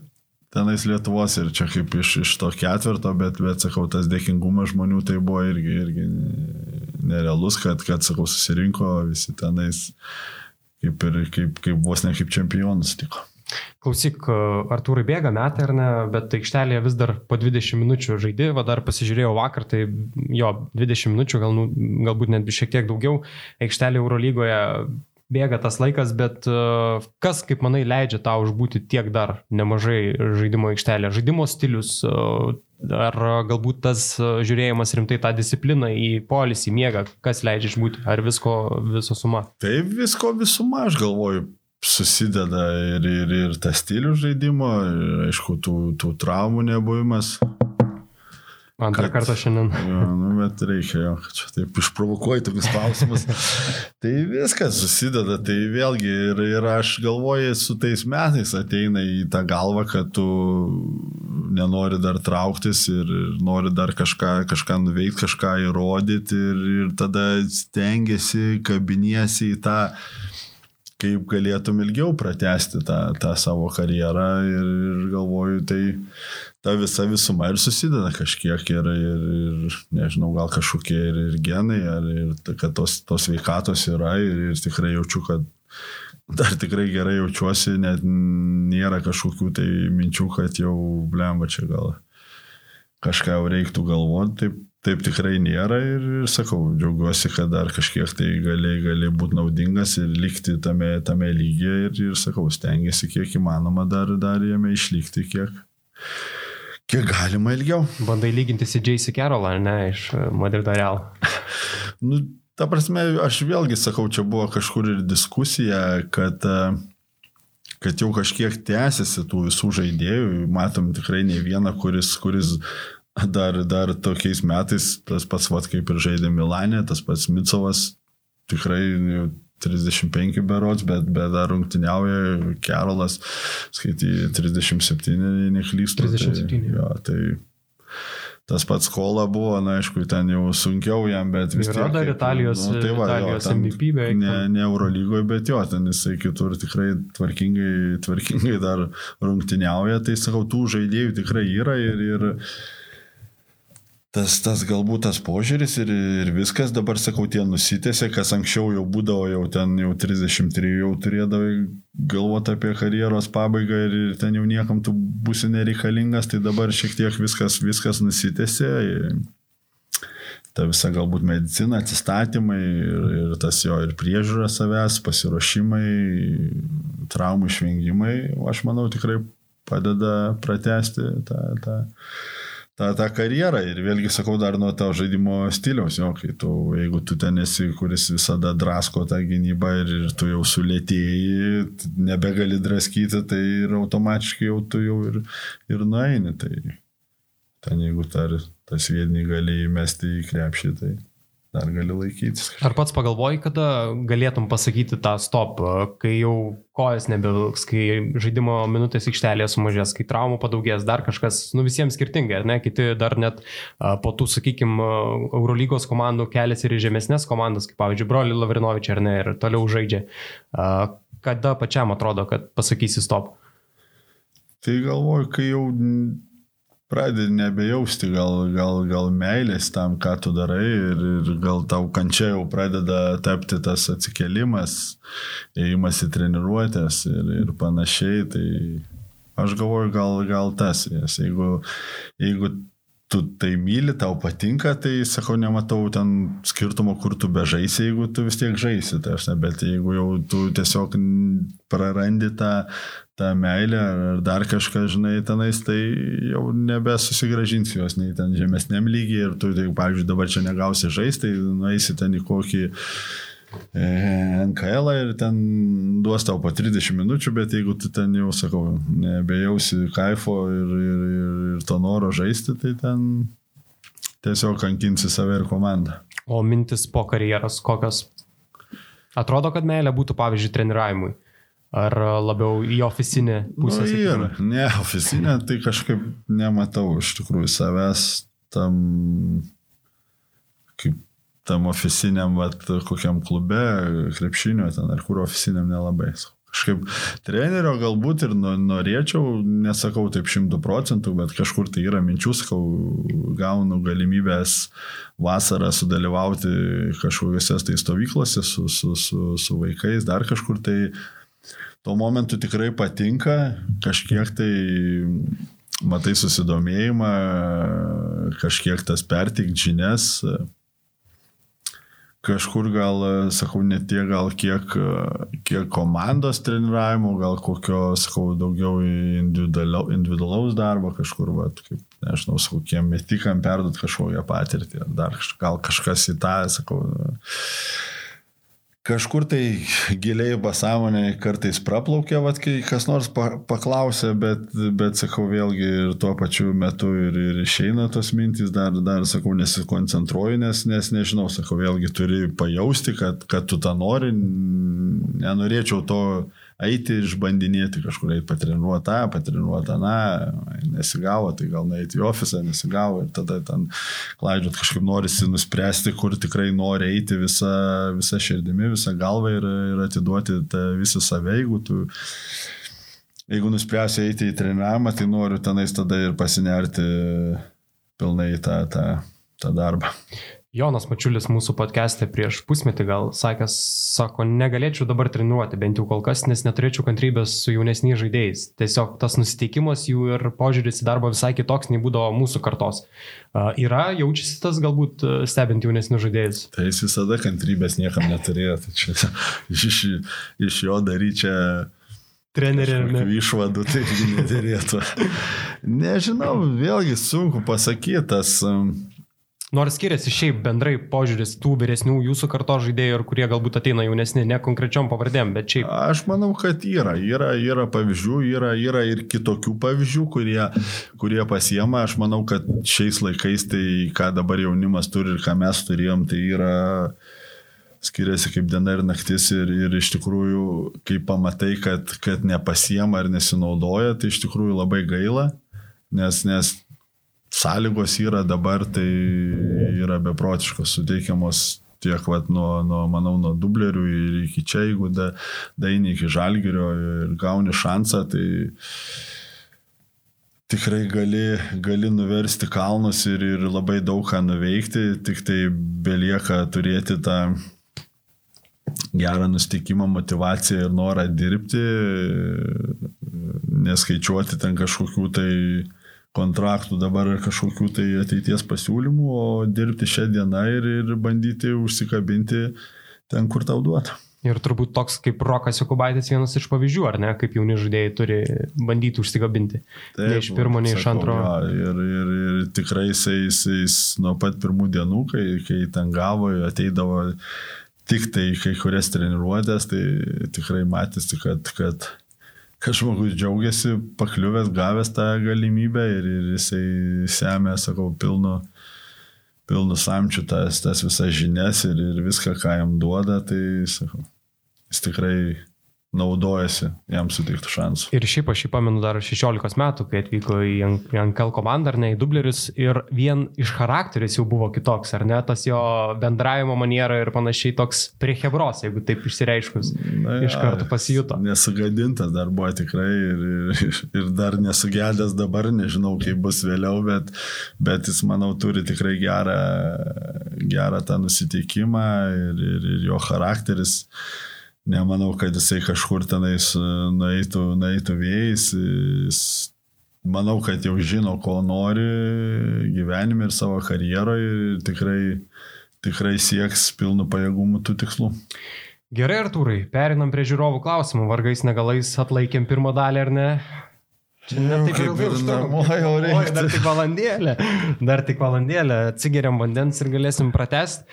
tenais Lietuvos ir čia kaip iš, iš to ketvirto, bet, bet sakau, tas dėkingumas žmonių tai buvo irgi, irgi nerealus, kad, kad sakau, susirinko visi tenais kaip ir kaip, kaip vos ne kaip čempionas tiko. Klausyk, Artūrai bėga metai ar ne, bet aikštelėje vis dar po 20 minučių žaidži, va dar pasižiūrėjau vakar, tai jo, 20 minučių, gal, nu, galbūt net šiek tiek daugiau. Aikštelė Eurolygoje bėga tas laikas, bet e, kas, kaip manai, leidžia tau užbūti tiek dar nemažai žaidimo aikštelė? Žaidimo stilius, e, ar galbūt tas e, žiūrėjimas rimtai tą discipliną į polisį, miegą, kas leidžia išbūti, ar visko viso suma? Tai visko visuma, aš galvoju, susideda ir, ir, ir tas stilius žaidimo, ir aišku, tų, tų traumų nebuvimas. Antrą kartą šiandien. Jo, nu, bet reikia jo, kad čia taip išprovokuoji tokius klausimus. *laughs* tai viskas susideda, tai vėlgi ir, ir aš galvoju, su tais metais ateina į tą galvą, kad tu nenori dar trauktis ir nori dar kažką, kažką nuveikti, kažką įrodyti ir, ir tada stengiasi, kabiniesi į tą kaip galėtum ilgiau pratesti tą, tą savo karjerą ir, ir galvoju, tai ta visa visuma ir susideda kažkiek ir, ir, ir nežinau, gal kažkokie ir, ir genai, ar, ir kad tos, tos veikatos yra ir, ir tikrai jaučiu, kad dar tikrai gerai jaučiuosi, net nėra kažkokių tai minčių, kad jau blemba čia gal kažką jau reiktų galvoti, taip, taip tikrai nėra ir, ir sakau, džiaugiuosi, kad dar kažkiek tai gali, gali būti naudingas ir likti tame, tame lygiai ir, ir sakau, stengiasi kiek įmanoma dar, dar jame išlikti, kiek, kiek galima ilgiau. Bandai lyginti su J.C. Carroll, ar ne, iš e, Madrido Real? *laughs* nu, ta prasme, aš vėlgi sakau, čia buvo kažkur ir diskusija, kad, e, kad jau kažkiek tęsiasi tų visų žaidėjų, matom tikrai ne vieną, kuris, kuris *laughs* dar, dar tokiais metais, tas pats, vat, kaip ir žaidė Milanė, tas pats Micovas, tikrai 35 berots, bet, bet dar rungtiniauja Kerolas, skaitai 37, neklystu. 37. Tai, jo, tai tas pats kola buvo, na aišku, ten jau sunkiau jam, bet vis tiek. Yra dar Italijos, nu, tai va, Italijos jo, MVP beveik. Ne, ne Eurolygoje, bet jo, ten jisai kitur tikrai tvarkingai, tvarkingai dar rungtiniauja, tai sakau, tų žaidėjų tikrai yra ir, ir tas, tas galbūt tas požiūris ir, ir viskas dabar, sakau, tie nusitėsi, kas anksčiau jau būdavo, jau ten jau 33 jau turėdavai galvoti apie karjeros pabaigą ir, ir ten jau niekam tu būsi nereikalingas, tai dabar šiek tiek viskas, viskas nusitėsi. Ta visa galbūt medicina, atsistatymai ir, ir tas jo ir priežiūra savęs, pasiruošimai, traumų išvengimai, aš manau, tikrai padeda pratesti tą, tą, tą, tą karjerą. Ir vėlgi sakau dar nuo tavo žaidimo stiliaus, jo, kai tu, jeigu tu ten esi, kuris visada drasko tą gynybą ir, ir tu jau sulėtėjai, nebegali draskyti, tai ir automatiškai jau tu jau ir, ir nueini. Tai ten jeigu tar, tas vieni gali įmesti į krepšį, tai dar gali laikytis. Ar pats pagalvoji, kada galėtum pasakyti tą stop, kai jau kojas nebevilks, kai žaidimo minutės aikštelėje sumažės, kai traumų padaugės, dar kažkas, nu visiems skirtingai, ar ne, kiti dar net po tų, sakykime, Eurolygos komandų keliasi ir žemesnės komandas, kaip pavyzdžiui, broli Lavrinovičiai ar ne, ir toliau žaidžia. Kada pačiam atrodo, kad pasakysi stop? Tai galvoju, kai jau pradedi nebejausti gal, gal, gal meilės tam, ką tu darai ir, ir gal tau kančia jau pradeda tapti tas atsikelimas, įėjimas į treniruotės ir, ir panašiai. Tai aš galvoju, gal, gal tas, nes jeigu, jeigu tu tai myli, tau patinka, tai sakau, nematau ten skirtumo, kur tu bežaisi, jeigu tu vis tiek žaisi, tai aš ne, bet jeigu jau tu tiesiog prarandi tą, tą meilę ar dar kažką, žinai, tenais, tai jau nebesusigražinsi jos nei ten žemesniam lygiai ir tu, tai, pavyzdžiui, dabar čia negausi žaisti, tai nueisi ten į kokį NKL ir ten duos tau po 30 minučių, bet jeigu tu ten jau, sakau, nebejausi kaifo ir, ir, ir, ir to noro žaisti, tai ten tiesiog kankinsi save ir komandą. O mintis po karjeros kokios? Atrodo, kad meilė būtų, pavyzdžiui, treniravimui. Ar labiau į oficinę pusę? Nu, yra. Ne, oficinė, tai kažkaip nematau iš tikrųjų savęs tam, tam oficiniam, vat, kokiam klube, krepšinio ten ar kur oficiniam nelabai. Kažkaip trenerio galbūt ir norėčiau, nesakau taip šimtų procentų, bet kažkur tai yra minčių, sakau, gaunu galimybės vasarą sudalyvauti kažkokiuose tai stovyklose su, su, su, su vaikais, dar kažkur tai tuo momentu tikrai patinka, kažkiek tai matai susidomėjimą, kažkiek tas pertikti žinias. Kažkur gal, sakau, ne tiek gal kiek, kiek komandos treniravimo, gal kokio, sakau, daugiau individualaus darbo, kažkur, va, kaip, nežinau, sakau, kiem metikam perdot kažkokią patirtį, dar gal kažkas į tą, sakau, kažkur tai giliai pasąmonė kartais praplaukia, vat, kai kas nors pa, paklausia, bet, bet sakau vėlgi ir tuo pačiu metu ir, ir išeina tos mintys, dar, dar sakau, nesikoncentruoju, nes, nes nežinau, sakau vėlgi turi pajausti, kad, kad tu tą nori, nenorėčiau to eiti išbandinėti kažkur, eiti patreniruoti tą, patreniruoti tą, nesigavo, tai gal nueiti į ofisą, nesigavo ir tada ten klaidžiot kažkaip norisi nuspręsti, kur tikrai nori eiti visą, visą širdimi, visą galvą ir, ir atiduoti visą save, jeigu tu jeigu nuspręsi eiti į treniravimą, tai noriu tenais tada ir pasinerti pilnai tą, tą, tą darbą. Jonas Mačiulis mūsų podcast'e prieš pusmetį gal sakęs, sako, negalėčiau dabar treniruoti, bent jau kol kas, nes neturėčiau kantrybės su jaunesniais žaidėjais. Tiesiog tas nusiteikimas jų ir požiūris į darbą visai kitoks nei būdavo mūsų kartos. Uh, yra, jaučiasi tas galbūt stebint jaunesnius žaidėjus? Tai jis visada kantrybės niekam neturėjo, tai čia *laughs* iš, iš jo daryti čia trenerį. Išvadų tai neturėtų. Nežinau, vėlgi sunku pasakyti, tas um, Nors skiriasi šiaip bendrai požiūris tų vyresnių jūsų karto žaidėjų ir kurie galbūt ateina jaunesni, ne konkrečiom pavardėm, bet šiaip. Aš manau, kad yra, yra, yra pavyzdžių, yra, yra ir kitokių pavyzdžių, kurie, kurie pasiema. Aš manau, kad šiais laikais tai, ką dabar jaunimas turi ir ką mes turėjom, tai yra skiriasi kaip diena ir naktis ir, ir iš tikrųjų, kai pamatai, kad, kad nepasiema ar nesinaudoja, tai iš tikrųjų labai gaila, nes, nes sąlygos yra dabar, tai yra beprotiškos, suteikiamos tiek, vat, nuo, nuo, manau, nuo dublerių ir iki čia, jeigu da, daini iki žalgerio ir gauni šansą, tai, tikrai gali, gali nuversti kalnus ir, ir labai daug ką nuveikti, tik tai belieka turėti tą gerą nusteikimą, motivaciją ir norą dirbti, neskaičiuoti ten kažkokių tai kontraktų dabar ar kažkokių tai ateities pasiūlymų, o dirbti šią dieną ir, ir bandyti užsikabinti ten, kur tau duota. Ir turbūt toks kaip Rokas Jokubaitis vienas iš pavyzdžių, ar ne, kaip jauni žaidėjai turi bandyti užsikabinti. Taip, ne iš pirmo, ne iš antro. Ja, ir, ir, ir tikrai jis, jis, jis nuo pat pirmų dienų, kai, kai ten gavo, ateidavo tik tai kai kurias treniruotės, tai tikrai matėsi, kad, kad, kad žmogus džiaugiasi pakliuvęs, gavęs tą galimybę ir, ir jisai semia, sakau, pilnu pilnu samčiu tas, tas visas žinias ir, ir viską, ką jam duoda, tai sakau, jis tikrai naudojasi jam suteiktų šansų. Ir šiaip aš jį pamenu dar 16 metų, kai atvyko į Ankel komandą, ar ne, į dublerius ir vien iš charakteris jau buvo kitoks, ar ne, tas jo bendravimo maniera ir panašiai toks prie Hebros, jeigu taip išsireiškus, Na, ja, iš karto pasijuto. Nesugadintas dar buvo tikrai ir, ir, ir dar nesugedęs dabar, nežinau kaip bus vėliau, bet, bet jis, manau, turi tikrai gerą, gerą tą nusiteikimą ir, ir, ir jo charakteris nemanau, kad jisai kažkur tenais e, nueitų, nueitų vėjais. Jis, manau, kad jau žino, ko nori gyvenime ir savo karjeroje ir tikrai, tikrai sieks pilnu pajėgumu tų tikslų. Gerai, Artūrai, perinam prie žiūrovų klausimų. Vargais negalais atlaikėm pirmą dalį ar ne? Čia ne taip ilgai užtruko. Oi, dar tik valandėlė. Dar tik valandėlė. Atsigeriam vandens ir galėsim pratesti.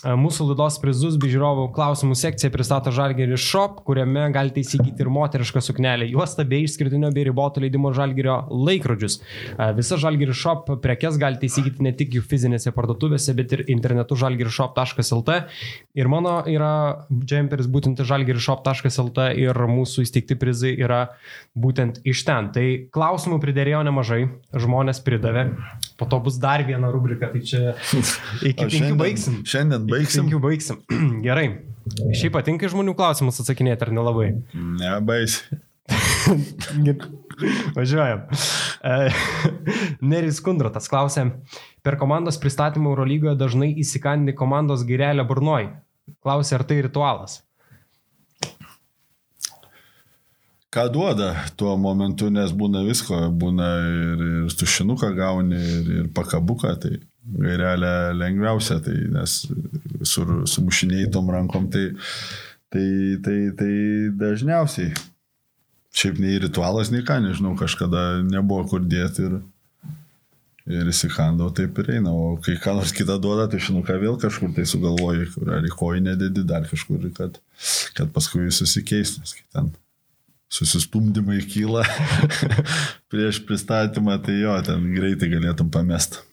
Mūsų laidos prizus bei žiūrovų klausimų sekcija pristato Žalgerį Shop, kuriame galite įsigyti ir moterišką suknelę, juostą bei išskirtinio bei riboto leidimo Žalgerio laikrodžius. Visa Žalgerį Shop prekes galite įsigyti ne tik jų fizinėse parduotuvėse, bet ir internetu žalgerishop.lt. Ir mano yra džemperis būtent žalgerishop.lt ir mūsų įsteigti prizai yra būtent iš ten. Tai klausimų pridėrėjo nemažai, žmonės pridavė, po to bus dar viena rubrika, tai čia *laughs* iki penkių baigsim. Šiandien baigsim. Penkių baigsim. *clears throat* Gerai. Šiaip patinka žmonių klausimus atsakinėti, ar nelabai? Nebaisi. *laughs* Važiuojam. E, *laughs* Neris Kundratas klausė, per komandos pristatymą Eurolygoje dažnai įsikandi komandos gairelę burnoj. Klausė, ar tai ritualas? Ką duoda tuo momentu, nes būna visko, būna ir, ir tušinuką gauni, ir, ir pakabuką, tai gairelė lengviausia, tai nes su, sumušiniai tom rankom, tai, tai, tai, tai dažniausiai. Šiaip nei ritualas, nei ką, nežinau, kažkada nebuvo kur dėti ir, ir įsikandau, taip ir eina. O kai ką nors kitą duoda, tai šinuką vėl kažkur tai sugalvoji, ar į koją nededi dar kažkur, kad, kad paskui jis susikeistų, nes ten susistumdymai kyla *laughs* prieš pristatymą, tai jo, ten greitai galėtum pamest.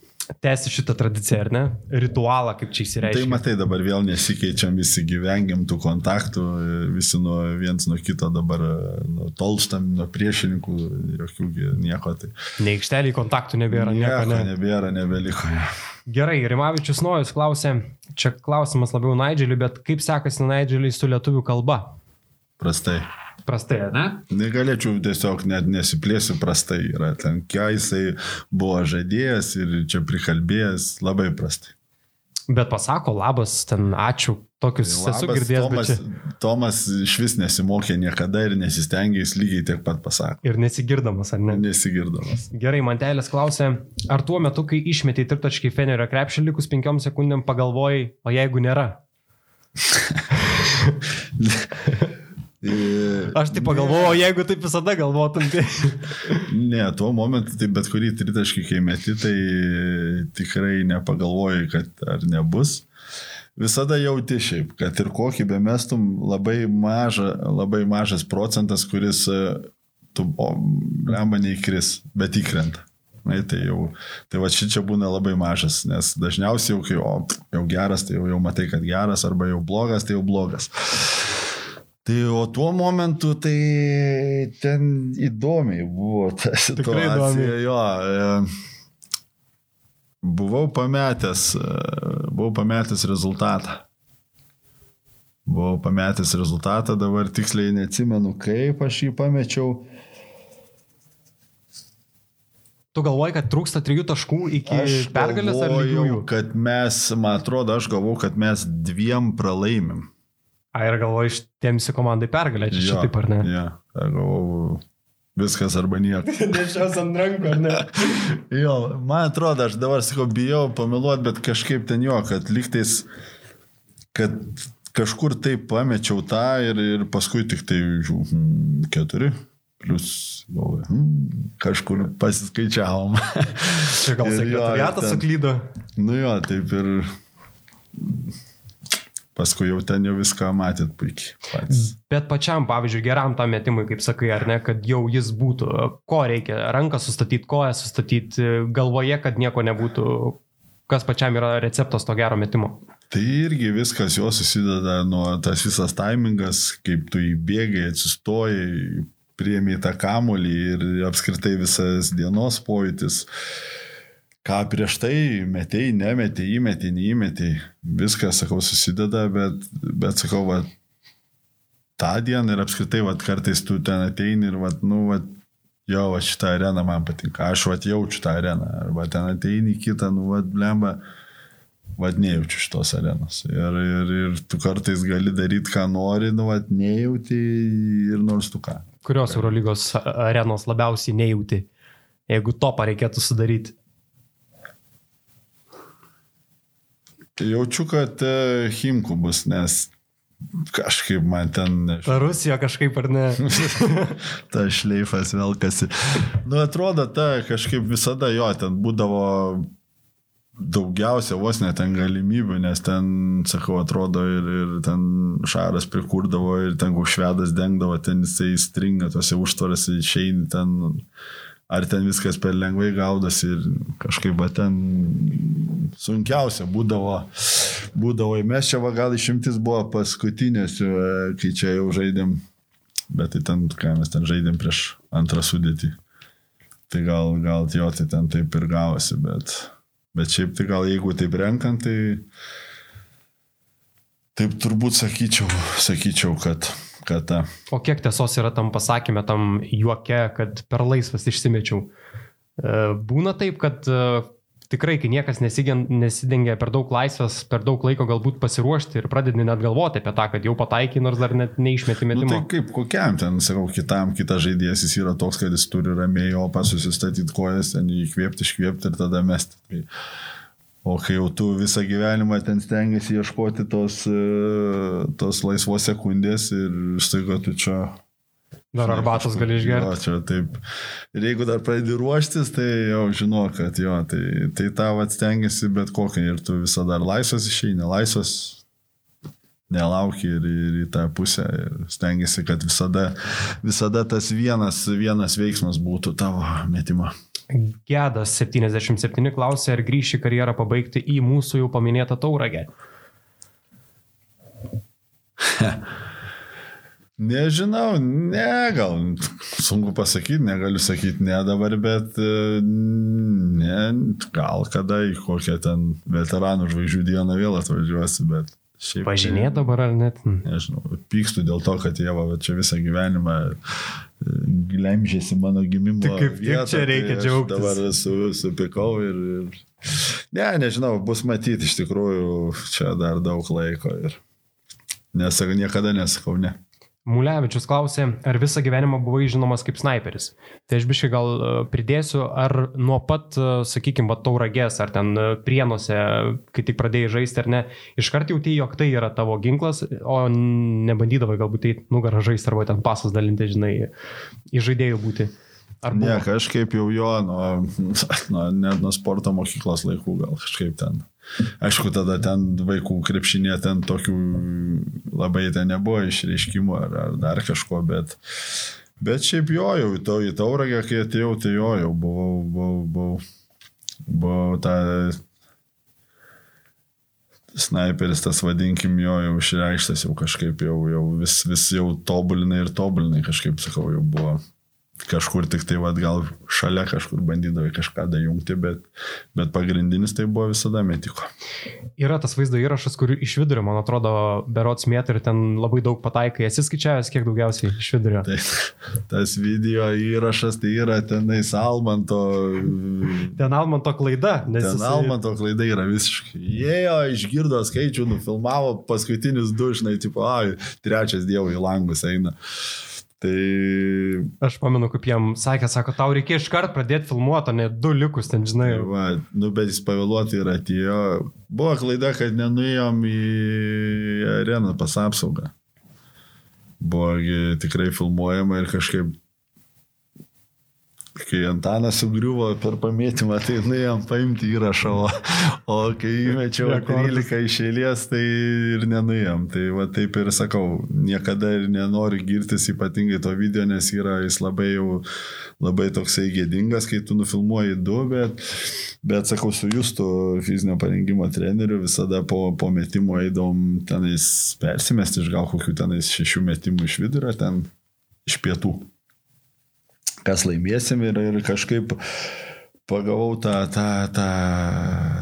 Tęsi šitą tradiciją, ar ne? Ritualą, kaip čia įsireiškia. Tai matai, dabar vėl nesikeičiam, visi gyvengiam tų kontaktų, visi nuo viens nuo kito dabar nuo tolstam, nuo priešininkų, jokių nieko. Tai... Neikštelį kontaktų nebėra, nieko, nieko ne. nebėra, nebeliko. Gerai, Rimavičius Nojus klausė, čia klausimas labiau Naidželiui, bet kaip sekasi Naidželiui su lietuvių kalba? Prastai prastai, ne? Negalėčiau tiesiog net nesiplėsiu prastai. Yra ten, kai jisai buvo žadėjęs ir čia prikalbėjęs labai prastai. Bet pasako labas, ten ačiū, tokius labas, esu girdėjęs. Tomas, čia... Tomas iš vis nesimokė niekada ir nesistengė, jis lygiai tiek pat pasako. Ir nesigirdamas, ar ne? Nesigirdamas. Gerai, Mantelės klausė, ar tuo metu, kai išmetė tritaškai Fenerio krepšį likus penkiom sekundėm, pagalvojai, o jeigu nėra? *laughs* Aš tai pagalvojau, jeigu taip visada galvotum, tai... *laughs* ne, tuo momentu, tai bet kurį tritaškį, kai meti, tai tikrai nepagalvojai, kad ar nebus. Visada jauti šiaip, kad ir kokį be mestum, labai, maža, labai mažas procentas, kuris e, tu, lemba neįkris, bet įkrenta. Na, tai jau, tai va šičia būna labai mažas, nes dažniausiai jau, kai o, jau geras, tai jau, jau matai, kad geras, arba jau blogas, tai jau blogas. Tai o tuo momentu tai ten įdomiai buvo ta situacija. Jo, e, buvau pametęs, e, buvau pametęs rezultatą. Buvau pametęs rezultatą, dabar tiksliai neatsimenu, kaip aš jį pamečiau. Tu galvoji, kad trūksta trijų taškų iki Aš pergalės ar lygiųjų? galvojau, kad mes, man atrodo, aš galvau, kad mes dviem pralaimim. A, ir galvoji, ištėmsi komandai pergalę, čia šitaip ar ne? Jo, aš galvojau, viskas arba nieko. *laughs* Nešios ant rankų, ar ne? *laughs* Jo, man atrodo, aš dabar sakau, bijau pameluoti, bet kažkaip ten jo, kad liktais, kad kažkur taip pamečiau tą ir, ir paskui tik tai žiū, hmm, keturi. Plus, galvoju, hmm, kažkur pasiskaičiavom. Čia gal *laughs* ten- suklydo. nu jo, taip ir paskui jau ten jau viską matėt puikiai. Pats. Bet pačiam, pavyzdžiui, geram tam metimui, kaip sakai, ar ne, kad jau jis būtų, ko reikia, ranką sustatyti, koją sustatyti, galvoje, kad nieko nebūtų, kas pačiam yra receptas to gero metimo. Tai irgi viskas jo susideda nuo tas visas taimingas, kaip tu įbėgai, atsistojai, priemi tą kamolį ir apskritai visas dienos pojūtis. Ką prieš tai metėjai, nemetėjai, įmetėjai, neįmetėjai. Viskas, sakau, susideda, bet, bet sakau, va, tą dieną ir apskritai, va, kartais tu ten ateini ir, va, nu, va, jo, va, šitą areną man patinka, aš, va, jaučiu tą areną. Arba ten ateini kitą, nu, va, blemba vad nejaučiu šitos arenos. Ir, ir, ir tu kartais gali daryti, ką nori, nu, vad nejauti ir nors tu ką. Kurios Eurolygos arenos labiausiai nejauti, jeigu topą reikėtų sudaryti? Jaučiu, kad e, Himku bus, nes kažkaip man ten, Ta Rusija kažkaip ar ne? *laughs* ta šleifas velkasi. Nu, atrodo, ta kažkaip visada jo, ten būdavo daugiausia vos net ten galimybių, nes ten, sakau, atrodo ir, ir ten šaras prikurdavo ir ten koks švedas dengdavo, ten jisai stringa tose užtvarose, išeini ten, ar ten viskas per lengvai gaudosi ir kažkaip ten sunkiausia būdavo, būdavo, mes čia va gal išimtis buvo paskutinės, kai čia jau žaidėm, bet tai ten, ką mes ten žaidėm prieš antrą sudėtį. Tai gal, gal jo, tai ten taip ir gavosi, bet, bet šiaip tai gal jeigu taip renkant, tai taip turbūt sakyčiau, sakyčiau kad, kad ta. O kiek tiesos yra tam pasakymė, tam juoke, kad per laisvas išsimečiau? E, Būna taip, kad e, tikrai, kai niekas nesidengia per daug laisvės, per daug laiko galbūt pasiruošti ir pradedi net galvoti apie tą, kad jau pataikai, nors dar net neišmeti Nu, metimo. tai kaip kokiam ten, sakau, kitam, kitas žaidėjas jis yra toks, kad jis turi ramiai opą susistatyti kojas, ten įkvėpti, iškvėpti ir tada mesti. Tai, o kai jau tu visą gyvenimą ten stengiasi ieškoti tos, e, tos laisvos sekundės ir staiga tu čia Dar arbatos gali išgerti. čia taip. Ir jeigu dar pradedi ruoštis, tai jau žinau, kad jo, tai, tai tavo atstengiasi bet kokią ir tu visada dar laisvas išeini, laisvas, nelauki ir, ir į tą pusę ir stengiasi, kad visada, visada tas vienas, vienas veiksmas būtų tavo metimo. Gedas 77 klausė, ar grįši karjerą pabaigti į mūsų jau paminėtą tauragę. *laughs* Nežinau, ne, gal sunku pasakyti, negaliu sakyti ne dabar, bet e, ne, gal kada į kokią ten veteranų žvaigždžių dieną vėl atvažiuosi, bet šiaip. tai- Važinė dabar ar net? Nežinau, pykstu dėl to, kad jie va, čia visą gyvenimą glemžėsi mano gimimo. Tai kaip tik vietą, čia reikia tai džiaugtis. Dabar su, supikau ir, ir... Ne, nežinau, bus matyti iš tikrųjų čia dar daug laiko ir nesakau, niekada nesakau ne. Mulevičius klausė, ar visą gyvenimą buvai žinomas kaip sniperis. Tai aš biškai gal e, pridėsiu, ar nuo pat, sakykime, tauragės, ar ten e, prienuose, kai tik pradėjai žaisti, ar ne, iškart jauti, jog tai yra tavo ginklas, o nebandydavai galbūt tai nugarą žaisti arba ten pasas dalinti, žinai, į žaidėjų būti. Ne, kažkaip jau jo, nuo, *laughs* nuo, net nuo sporto mokyklos laikų gal kažkaip ten. Aišku, tada ten vaikų krepšinė ten tokių labai ten nebuvo išreiškimų ar, ar dar kažko, bet, bet šiaip jo, jau į, to, į tauragę, kai atėjau, tai jo, jau buvau, buvau, buvau, buvau ta sniperis, tas vadinkim jo, jau išreikštas, jau kažkaip jau, jau vis, vis jau tobulinai ir tobulinai, kažkaip sakau, jau buvo kažkur tik tai, vad, gal šalia kažkur bandydavai kažką dajungti, bet, bet pagrindinis tai buvo visada metiko. Yra tas vaizdo įrašas, kur iš vidurio, man atrodo, berots mėtų ir ten labai daug pataikai. Esi skaičiavęs, kiek daugiausiai iš vidurio? Tai, tas video įrašas tai yra tenais Almanto. Ten Almanto klaida, nes... Ten jisai- Almanto klaida yra visiškai. Jėjo, išgirdo skaičių, nufilmavo paskutinius du, žinai, tipo, ai, trečias dievo į langus eina. Tai Aš pamenu, kaip jam sakė, sako, tau reikia iš karto pradėti filmuoti, ne du likus ten, žinai. Va, nu, bet jis pavėluotai ir atėjo. Buvo klaida, kad nenuėjom į areną pas apsaugą. Buvo tikrai filmuojama ir kažkaip, kai Antanas sugriuvo per pamėtymą, tai nuėjom paimti įrašą, o, o kai įmečiau Rekordas. 13 iš eilės, tai ir nenuėjom. Tai va taip ir sakau, niekada ir nenoriu girtis ypatingai to video, nes yra jis labai jau labai toksai gėdingas, kai tu nufilmuoji du, bet, bet sakau, su jūsų fizinio parengimo treneriu visada po, po metimo eidom tenais persimesti iš gal kokių tenais šešių metimų iš vidurio, ten iš pietų. Kas laimėsim ir, ir kažkaip pagavau tą, tą, tą,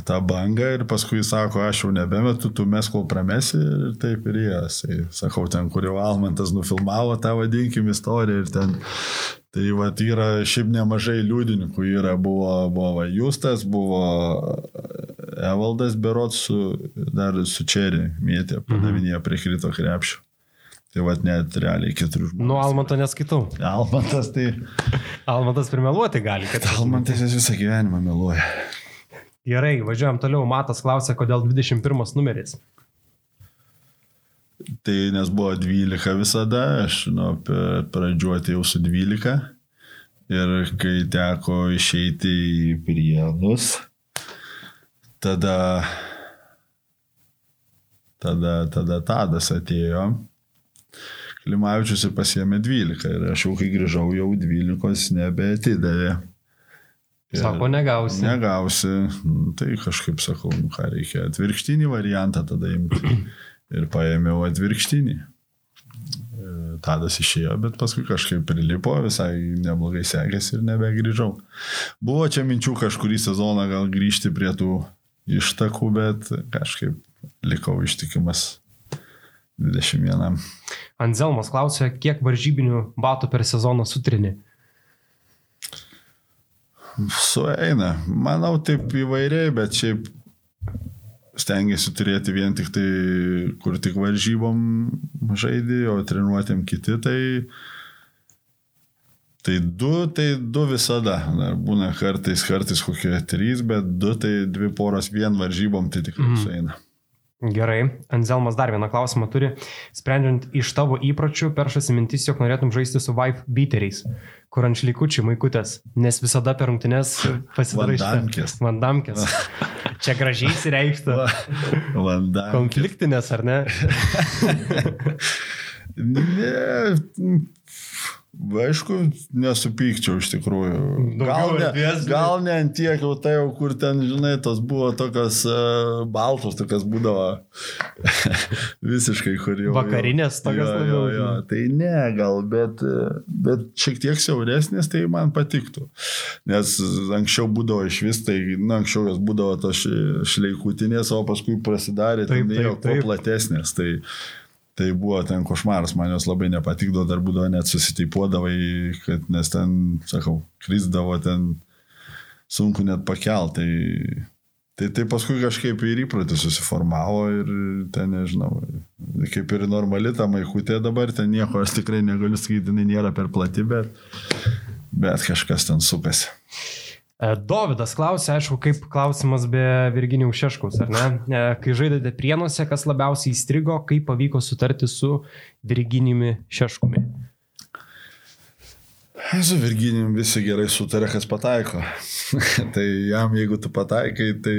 tą bangą ir paskui sako, aš jau nebemetu, tu mes kol pramesi ir taip ir jas. Sakau, ten, kur jau Almantas nufilmavo tą vadinkim istoriją ir ten Tai va, yra šiaip nemažai liudininkų. Yra, buvo, buvo va, Justas, buvo Evaldas Berots su, dar su Čeri mėtė, padavinėjo prie krito krepšio. Tai va, net realiai keturių žmonių. Nu, Almanto neskaitau. Almantas, tai *laughs* Almantas primeluoti gali, kad... Almantas jis visą gyvenimą meluoja. Gerai, važiuojam toliau. Matas klausė, kodėl 21 numeris. Tai nes buvo 12 visada, aš nuo pradžių atėjau su 12 ir kai teko išeiti į Prienus, tada, tada, tada Tadas atėjo, Klimavičius ir pasiemė 12 ir aš jau kai grįžau jau 12 nebeatidavė. Ir Sako, negausi. Negausi, Nu, tai kažkaip sakau, nu ką reikia, atvirkštinį variantą tada imti. *clears throat* Ir paėmiau atvirkštinį. E, Tadas išėjo, bet paskui kažkaip prilipo, visai neblogai sekėsi ir nebegrįžau. Buvo čia minčių kažkurį sezoną gal grįžti prie tų ištakų, bet kažkaip likau ištikimas 21. Anzelmas klausė, kiek varžybinių batų per sezoną sutrini. Sueina. Manau, taip įvairiai, bet šiaip stengiasi turėti vien tik tai, kur tik varžybom žaidži, o treniruotėm kiti, tai Tai du, tai du visada. Dar būna kartais, kartais kokie trys, bet du, tai dvi poros vien varžybom, tai tikrai Mhm. sueina. Gerai, Anzelmas dar vieną klausimą turi. Sprendžiant iš tavo įpročių, peršasi mintis, jog norėtum žaisti su wife beateriais, kur ant šlikučių maikutės, nes visada per rungtynes pasidarai Vandamkės. Vandamkės. *laughs* Čia gražiai įsireikšta. Vanda. Konfliktinės, ar ne? *laughs* Ne, aišku, nesupykčiau iš tikrųjų. Gal ne, gal ne ant tiek jau tai jau, kur ten, žinai, tos buvo tokios uh, baltos, tokios būdavo *laughs* visiškai, kur jau. Vakarinės tokios labiau, jo, jo. Tai ne, gal, bet, e, bet šiek tiek siauresnės, tai man patiktų. Nes anksčiau būdavo iš vis, tai, na, anksčiau jos būdavo tos šleikutinės, o paskui prasidaro, Taip, tai jau kuo platesnės. Tai, Tai buvo ten košmaras, man jos labai nepatikdavo, dar būdavo net susitaipuodavai, kad, nes ten, sakau, krizdavo ten sunku net pakelti. Tai, tai, tai paskui kažkaip ir įprotis susiformavo ir ten, nežinau, kaip ir normali ta maikutė dabar, ten nieko aš tikrai negaliu sakyti, nėra per plati, bet, bet kažkas ten sukasi. E, Dovydas klausė, aišku, kaip klausimas be Virginijaus Šeškaus, ar ne? E, Kai žaidėte prienuose, kas labiausiai įstrigo, kaip pavyko sutarti su Virginijumi Šeškumi? Su Virginijum visi gerai sutarė, kas pataiko. *laughs* tai jam, jeigu tu pataikai, tai,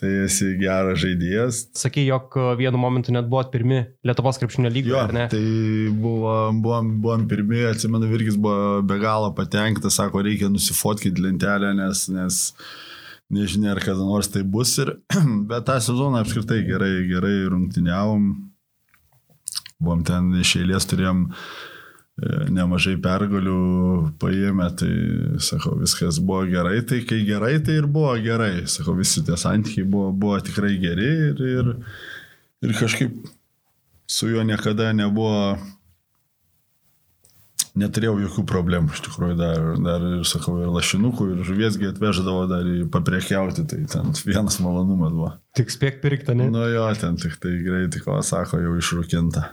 tai esi geras žaidėjas. Sakė, jog vienu momentu net buvot pirmi Lietuvos krepšinio lygoje, Jo, ar ne? tai buvo, buvom, buvom pirmieji, atsimenu, Virgis buvo be galo patenkintas, sako, reikia nusifotkyti lentelę, nes, nes nežinia, ar kada nors tai bus. Ir, *clears throat* bet tą sezoną apskritai gerai, gerai rungtyniavom. Buvom ten iš eilės turėjom nemažai pergalių paėmė, tai sakau, viskas buvo gerai, tai kai gerai, tai ir buvo gerai. Sakau, visi tie santykiai buvo, buvo tikrai geri ir, ir, ir kažkaip su juo niekada nebuvo, neturėjau jokių problemų, iš tikrųjų, dar, dar ir, sakau, ir lašinukų, ir žuviesgi atveždavo dar į papriekiauti, tai ten vienas malonumas buvo. Tik spėk pirkti, ne? Nu jo, ten tik tai greitai, ko sako, jau išrūkinta.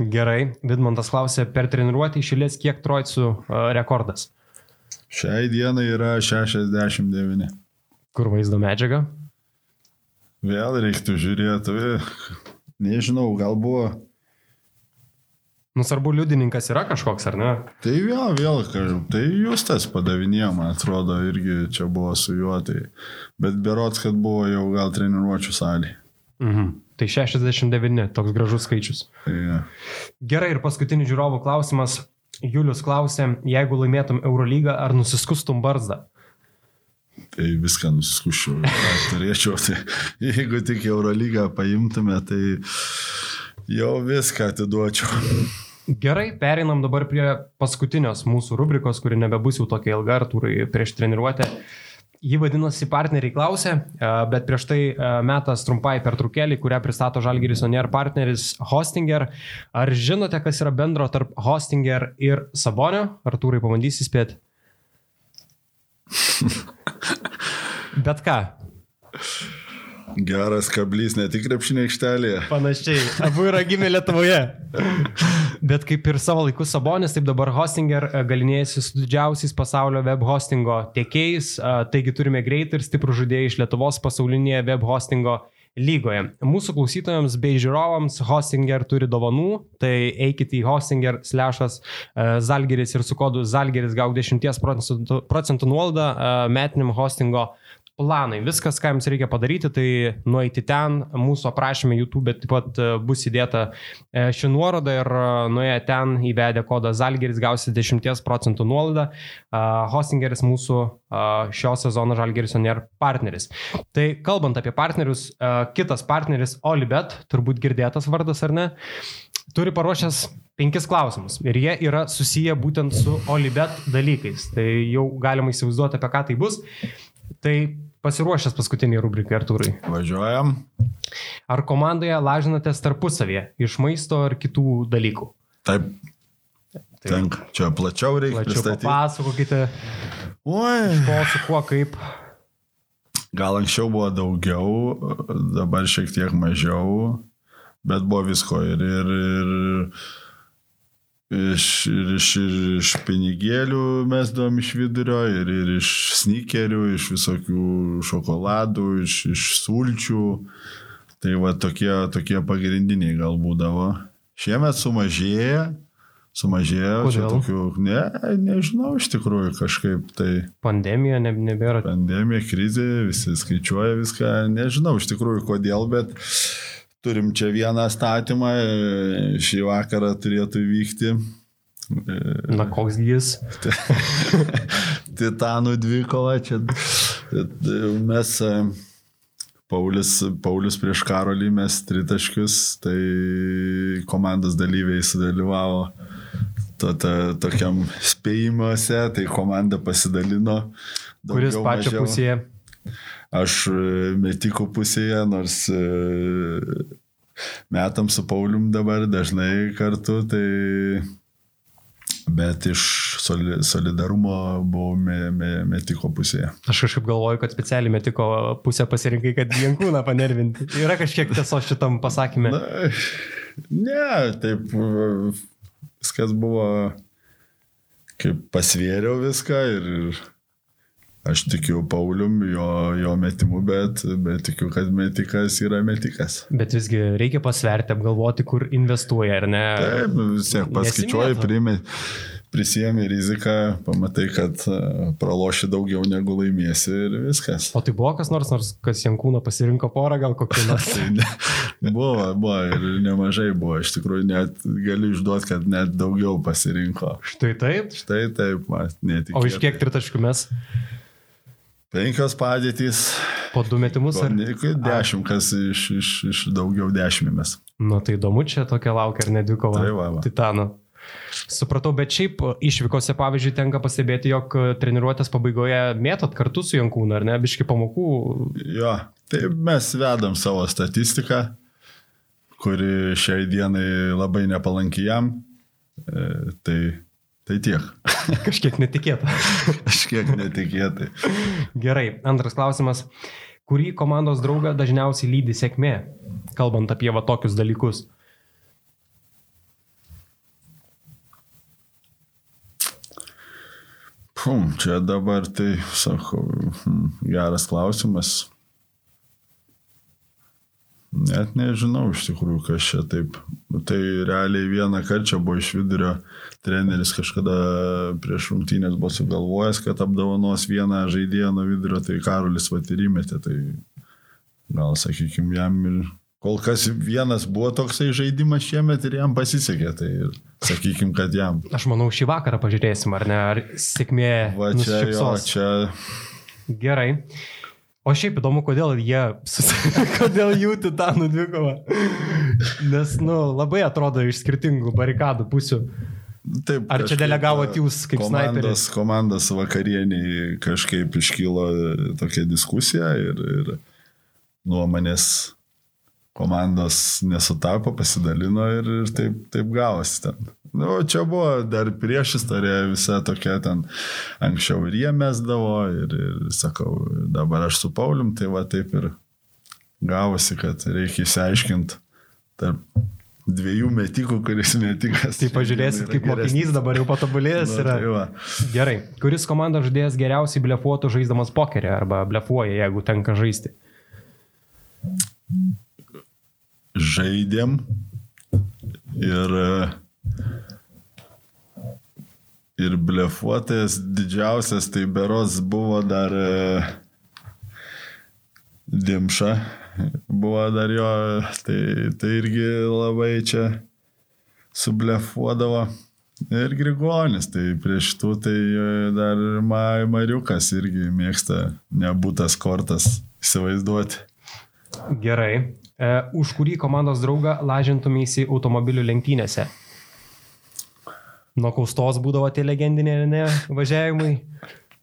Gerai, Vidmantas klausė, per treniruotę išėlės kiek trojcų uh, rekordas? Šiai dienai yra 69. Kur vaizdo medžiaga? Vėl reiktų žiūrėti, nežinau, gal buvo. Nu, svarbu, liudininkas yra kažkoks, ar ne? Tai vėl, vėl, kažkaip, tai jūs tas padavinėjo, man atrodo, irgi čia buvo su juo, tai, bet berots, kad buvo jau gal treniruočio salė. Mhm. Tai 69, toks gražus skaičius. Ja. Gerai, ir paskutinis žiūrovų klausimas. Julius klausė, jeigu laimėtum Eurolygą, ar nusiskustum barzdą? Tai viską nusiskuščiau, turėčiau. Tai, jeigu tik Eurolygą paimtume, tai jau viską atiduočiau. Gerai, pereinam dabar prie paskutinios mūsų rubrikos, kuri nebebus jau tokia ilga, Artūrai, prieš treniruotę. Ji vadinosi partneriai klausė, bet prieš tai metas trumpai pertraukėlį, kurią pristato Žalgiris Onier partneris Hostinger. Ar žinote, kas yra bendro tarp Hostinger ir Sabonio? Artūrai, pabandysi spėti. *laughs* Bet ką? Geras kablys, ne tik krepšinė aikštelėje. Panašiai, abu yra gimę Lietuvoje. Bet kaip ir savo laiku Sabonis, taip dabar Hostinger e, galinėjasi su didžiausiais pasaulio web hostingo tiekėjais, e, taigi turime greitą ir stiprų žaidėją iš Lietuvos pasaulinėje web hostingo lygoje. Mūsų klausytojams bei žiūrovams Hostinger turi dovanų, tai eikite į Hostinger slešas e, Zalgeris ir su kodu Zalgeris gauk 10 procentų, procentų nuolaidą metiniam hostingo planai. Viskas, ką jums reikia padaryti, tai nueiti ten, mūsų aprašymė YouTube taip pat e, bus įdėta e, ši nuoroda ir e, nuėję ten įvedę kodą Zalgeris gausite 10 procentų nuolaidą. Hostingeris mūsų šio sezono Žalgeris Onier partneris. Tai kalbant apie partnerius, kitas partneris Olibet, turbūt girdėtas vardas ar ne, turi paruošęs penkis klausimus ir jie yra susiję būtent su Olibet dalykais. Tai jau galima įsivaizduoti, apie ką tai bus. Tai pasiruošęs paskutiniai rubrikai, Artūrai. Važiuojam. Ar komandoje lažinatės tarpusavėje iš maisto ar kitų dalykų? Taip. Tai Tenk, čia plačiau reikia plačiau papasakokite, Oi. ko su kuo kaip. Gal anksčiau buvo daugiau, dabar šiek tiek mažiau, bet buvo visko ir, ir, ir iš, ir iš, ir iš pinigėlių mes duom iš vidurio, ir, ir iš snikerių, iš visokių šokoladų, iš, iš sulčių. Tai va tokie, tokie pagrindiniai gal būdavo. Šiemet sumažėja, sumažėjo, Kodėl? tokių, ne, nežinau, iš tikrųjų kažkaip tai Pandemija ne, nebėra. pandemija, krizė, visi skaičiuoja viską, nežinau iš tikrųjų kodėl, bet turim čia vieną statymą, e, šį vakarą turėtų vykti. e, Na, koks jis? *laughs* Titanų dvikova čia. Mes, e, Paulius, Paulius prieš Karolį mes tritaškius, tai komandos dalyviai sudalyvavo to, to, tokiam spėjimuose, tai komanda pasidalino. Kuris daugiau, pačio mažiau. pusėje? Aš e, metikų pusėje, nors e, metam su Paulium dabar dažnai kartu, tai bet iš soli, solidarumo buvau me, me, metiko pusėje. Aš kažkaip galvoju, kad specialiai metiko pusę pasirinkai, kad Jankūną panervinti. Yra kažkiek tiesos šitam pasakymė. Na, ne, taip viskas buvo, kaip pasvėriau viską ir aš tikiu Paulium, jo, jo metimu, bet, bet tikiu, kad metikas yra metikas. Bet visgi reikia pasverti, apgalvoti, kur investuoja, ar ne? Taip, vis tiek paskaičiuoji, priimi, prisėmė riziką, pamatai, kad e, praloši daugiau negu laimėsi ir viskas. O tai buvo kas nors, nors kas Jankūną pasirinko porą, gal kokį nors. *laughs* Tai ne, buvo, buvo ir nemažai buvo, iš tikrųjų net galiu išduoti, kad net daugiau pasirinko. Štai taip. Štai taip, man netikėtai. O iš kiek tritaškių mes? Penkios padėtys, Po du metimus? Ar... ne- dešimt, kas iš, iš, iš daugiau dešimtmės. Nu tai įdomu, čia tokia laukia ar ne dvikova. Tai va, va. Titano. Supratau, bet šiaip išvykose, pavyzdžiui, tenka pastebėti, jog treniruotės pabaigoje mėtot kartu su Jankūnu, ar ne, biški pamokų. Jo, tai mes vedam savo statistiką, kuri šiai dienai labai nepalanki jam. E, tai, tai tiek. *laughs* Kažkiek netikėta. *laughs* Kažkiek netikėtai. Gerai, antras klausimas. Kurį komandos draugą dažniausiai lydi sėkmė, kalbant apie va tokius dalykus? Pum, čia dabar tai, sakau, hm, geras klausimas. Net nežinau iš tikrųjų, kas čia taip. Tai realiai vieną kartą buvo iš vidurio treneris kažkada prieš rungtynės buvo sugalvojęs, kad apdovanos vieną žaidėją nuo vidurio, tai Karolis Vatyrimėtė. Tai gal, sakykime, jam ir Kol kas vienas buvo toksai žaidimas šiemet ir jam pasisekė, tai sakykim, kad jam. Aš manau, šį vakarą pažiūrėsim, ar ne, ar sėkmė. Va čia jo, čia. Gerai. O šiaip įdomu, kodėl jie, *laughs* kodėl jų titanų dvikova. Nes, nu, labai atrodo iš skirtingų barikadų pusių. Taip, Ar čia delegavot jūs kaip komandos, snaiperis? Komandos vakarieniai kažkaip iškylo tokia diskusija ir, ir nuomonės komandos nesutapo, pasidalino ir, ir taip, taip gavosi ten. Nu, čia buvo dar prieš istoriją visa tokia ten anksčiau ir jie mesdavo ir, ir sakau, dabar aš su Paulium, tai va taip ir gavosi, kad reikia įsiaiškinti tarp dviejų metikų, kuris metikas. Tai pažiūrėsit, kaip geresnis. mokinys dabar jau patobulėjęs yra. Tai. Gerai. Kuris komandos žaidėjas geriausiai blefuotų žaisdamas pokerį arba blefuoja, jeigu tenka žaisti? žaidėm ir, ir blefuotojas didžiausias tai beros buvo dar Dimša, buvo dar jo, tai, tai irgi labai čia sublefuodavo. Ir Grigonis, tai prieš tų tai dar Mariukas irgi mėgsta nebūtas kortas įsivaizduoti. Gerai. E, už kurį komandos draugą lažintumėsi automobilių lenktynėse? Nuo kaustos būdavo tie legendiniai ne, važiavimai,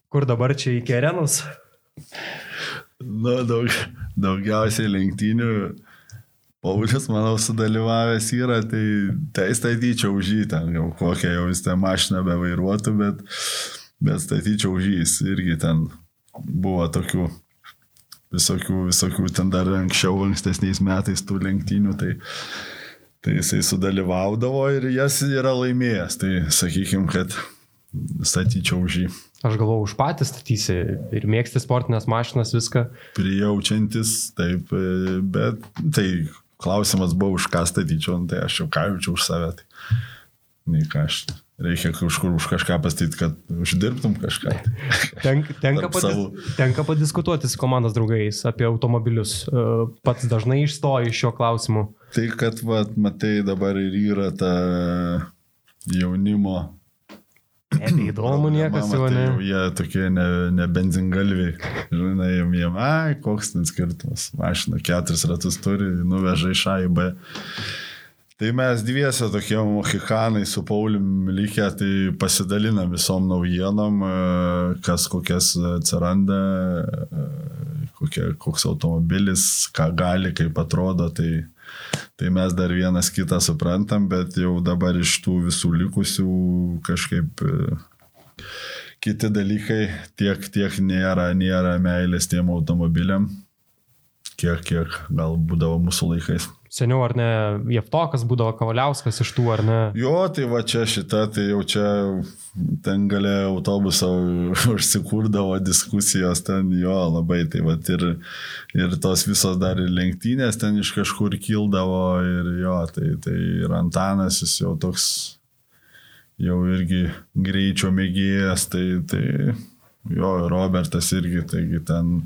kur dabar čia į Kerenus? Na, daug, daugiausiai lenktynių Paulius, manau, sudalyvavęs yra, tai tai statyčiau už jį ten, jau kokią jau vis tą mašiną be vairuotų, bet, bet statyčiau už jį, irgi ten buvo tokių visokių, visokių ten dar anksčiau, ankstesniais metais tų lenktynių, tai, tai jisai sudalyvaudavo ir jas yra laimėjęs. Tai sakykime, kad statyčiau už jį. Aš galvoju, už patį statysi ir mėgsti sportinės mašinas viską. Prijaučiantis, taip, bet tai klausimas buvo, už ką statyčiau, nu, tai aš jau ką jaučiu už save. Tai, nei ką aš Reikia kažkur už kažką pastyti, kad uždirbtum kažką. *laughs* Tenk, tenka, padis, savo... tenka padiskutuoti su komandos draugais apie automobilius. E, pats dažnai išstoji iš šio klausimu. Tai, kad, vat, matai, dabar ir yra ta jaunimo. Neįdomu niekas jau ne. Tai jie tokie ne, ne benzingalviai. Žinai, jiem, jiem, ai, koks ten skirtumas. Mašina keturis ratus turi, nuveža iš A į B. Tai mes dviese tokie mohikanai su Paulium likę, tai pasidalinam visom naujienom, e, kas kokias atsiranda, e, kokie, koks automobilis, ką gali, kaip atrodo. Tai, tai mes dar vienas kitą suprantam, bet jau dabar iš tų visų likusių kažkaip e, kiti dalykai tiek, tiek nėra, nėra meilės tiem automobiliam, kiek, kiek gal būdavo mūsų laikais. Seniau ar ne Jeftokas būdavo Kavaliauskas iš tų ar ne? Jo, tai va čia šita, tai jau čia ten galėjo autobusą *laughs* užsikurdavo diskusijos ten jo labai, tai va ir, ir tos visos dar ir lenktynės ten iš kažkur kildavo ir jo, tai, tai ir Antanas jis jau toks jau irgi greičio mėgėjas, tai, tai jo, Robertas irgi, taigi ten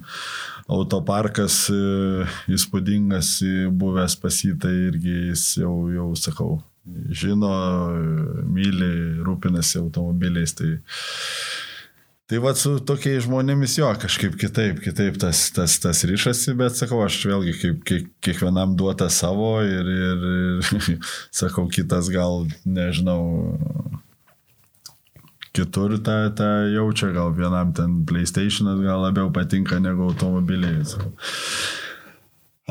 autoparkas e, įspūdingas buvęs pasyta irgi jis jau, jau sakau, žino, myli, rūpinasi automobiliais. Tai, Tai va su tokiais žmonėmis jo kažkaip kitaip, kitaip tas, tas, tas ryšasi, bet sakau, aš vėlgi kaip, kiek, kiekvienam duota savo ir, ir, ir *laughs* sakau, kitas gal, nežinau, kitur tą, tą jaučia, gal vienam ten PlayStation'as gal labiau patinka negu automobiliai. Sakau.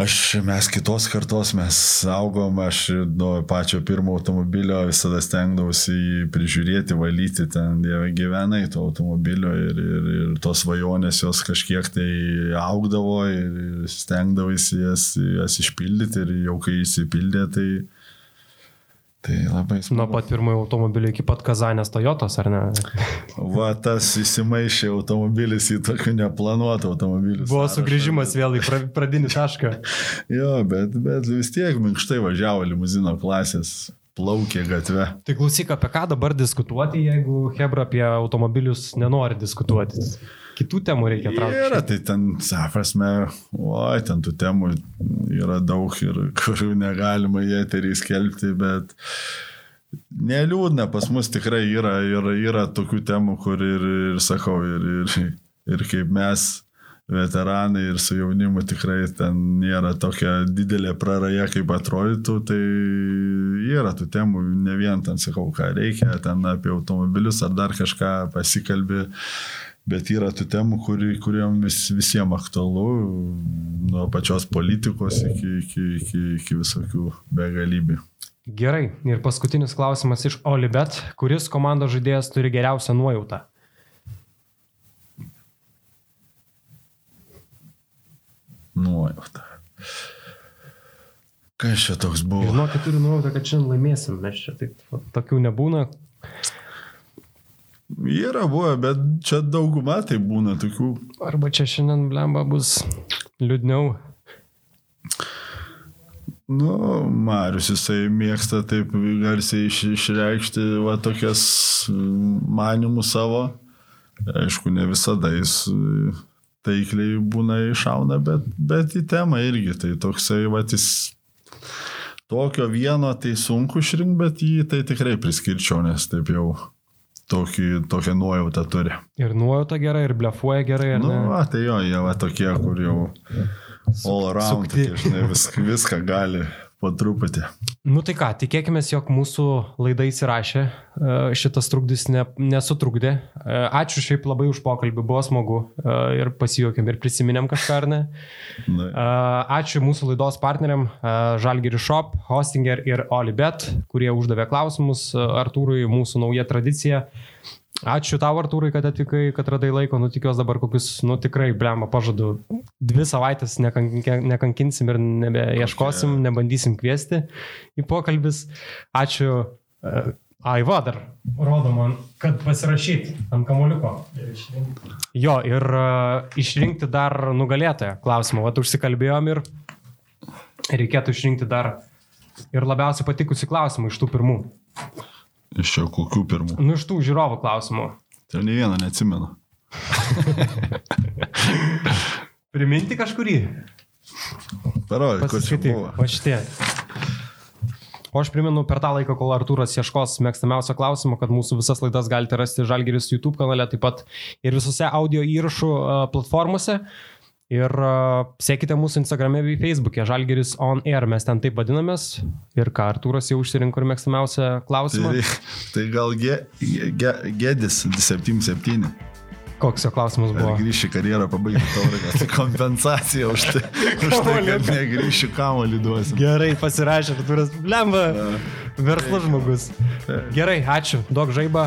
Aš, mes kitos kartos, mes augom, aš nuo pačio pirmo automobilio visada stengdavausi jį prižiūrėti, valyti, ten gyvenai to automobilio ir, ir, ir tos svajonės jos kažkiek tai augdavo ir stengdavausi jas, jas išpildyti ir jau kai įsipildė, tai Tai labai smagu. Nuo pat pirmojo automobilio iki pat Kazanės Toyotos, ar ne? Va, tas įsimaišė automobilis į tokį neplanuotą automobilį. Buvo sugrįžimas vėl į pradinį tašką. *laughs* jo, bet, bet vis tiek minkštai važiavo limuzino klasės plaukė gatve. Tai klausyk, apie ką dabar diskutuoti, jeigu Hebra apie automobilius nenori diskutuoti? Kitų temų reikia traukti. Yra, tai ten, prasme, oi, ten tų temų yra daug ir kurių negalima į eterį skelbti, bet neliūdna, pas mus tikrai yra, yra, yra tokių temų, kur ir, ir sakau, ir, ir, ir kaip mes veteranai ir su jaunimu tikrai ten nėra tokia didelė praraja, kaip atrodytų, tai yra tų temų, ne vien ten sakau, ką reikia, ten apie automobilius ar dar kažką pasikalbė bet yra tų temų, kuri, kuriam vis, visiems aktualu, nuo pačios politikos iki, iki, iki, iki visokių begalybių. Gerai, ir paskutinis klausimas iš Olibet, kuris komandos žaidėjas turi geriausią nuojautą? Nuojauta. Kas čia toks buvo? Žinokit, turiu nuojautą, kad šiandien laimėsim, mes čia taip, tokių nebūna. Yra buvę, bet čia dauguma tai būna tokių. Arba čia šiandien blemba bus liūdniau. Nu, Marius jisai mėgsta taip garsiai iš, išreikšti va tokias manimus savo. Aišku, ne visada jis taikliai būna iššauna, bet, bet į temą irgi. Tai toksai, va, jis tokio vieno tai sunku išrinkti, bet jį tai tikrai priskirčiau, nes taip jau tokį, tokią nuojautą turi. Ir nuojauta gerai, ir blefuoja gerai. Nu, va, tai jo, jie va tokie, kur jau all around, tokie, žinai, vis, viską gali po truputį. Nu tai ką, tikėkime, jog mūsų laida įsirašė, e, šitas trukdys ne, nesutrukdė. E, ačiū šiaip labai už pokalbį, buvo smagu e, ir pasijuokėm ir prisiminėm kažką ar ne. Ačiū mūsų laidos partneriam Žalgiri Shop, Hostinger ir Olibet, kurie uždavė klausimus Artūrui, mūsų nauja tradicija. Ačiū tau, Artūrai, kad atvykai, kad radai laiko, nu tikiuosi dabar kokius, nu tikrai, blemą, pažadu, dvi savaitės nekank, nekankinsim ir nebeieškosim, nebandysim kviesti į pokalbis. Ačiū. Uh, Ai, va, dar rodo man, kad pasirašyti ant kamoliuko. Jo, ir uh, išrinkti dar nugalėtoją klausimą. Vat užsikalbėjom ir reikėtų išrinkti dar ir labiausiai patikusi klausimą iš tų pirmų. Iš čia kokių pirmų? Nu, iš tų žiūrovų klausimų. Tai ne vieną neatsimenu. *laughs* Priminti kažkurį. Parodyk, kur čia buvo. O šitie. O aš primenu per tą laiką, kol Artūras ieškos mėgstamiausio klausimo, kad mūsų visas laidas galite rasti Žalgeris YouTube kanale, taip pat ir visose audio įrašų platformose. Ir uh, sekite mūsų Instagram'e bei Facebook'e, Žalgeris on air, mes ten taip vadinamės. Ir ką Artūras jau užsirinko ir mėgstamiausią klausimą. Tai, tai gal ge, ge, Gedis 77. Koks jo klausimas buvo? Grįši karjerą pabaigti taurę, tai kompensacija už tai, *laughs* už tai kad negrįši kamolį duosim. Gerai, pasirašė, Arturas, lemba, verslas žmogus. Gerai, ačiū, daug žaiba,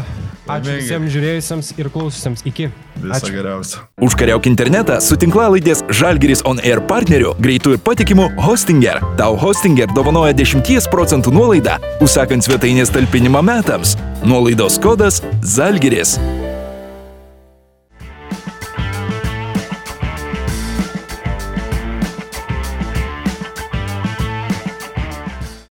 ačiū visiems žiūrėjusiems ir klaususiems, iki. Viso geriausio. Užkariauk internetą su tinklalaidės Žalgiris On Air partneriu, greitų ir patikimų Hostinger. Tau Hostinger dovanoja 10 procentų nuolaidą, užsakant svetainės talpinimą metams. Nuolaidos kodas Žalgiris.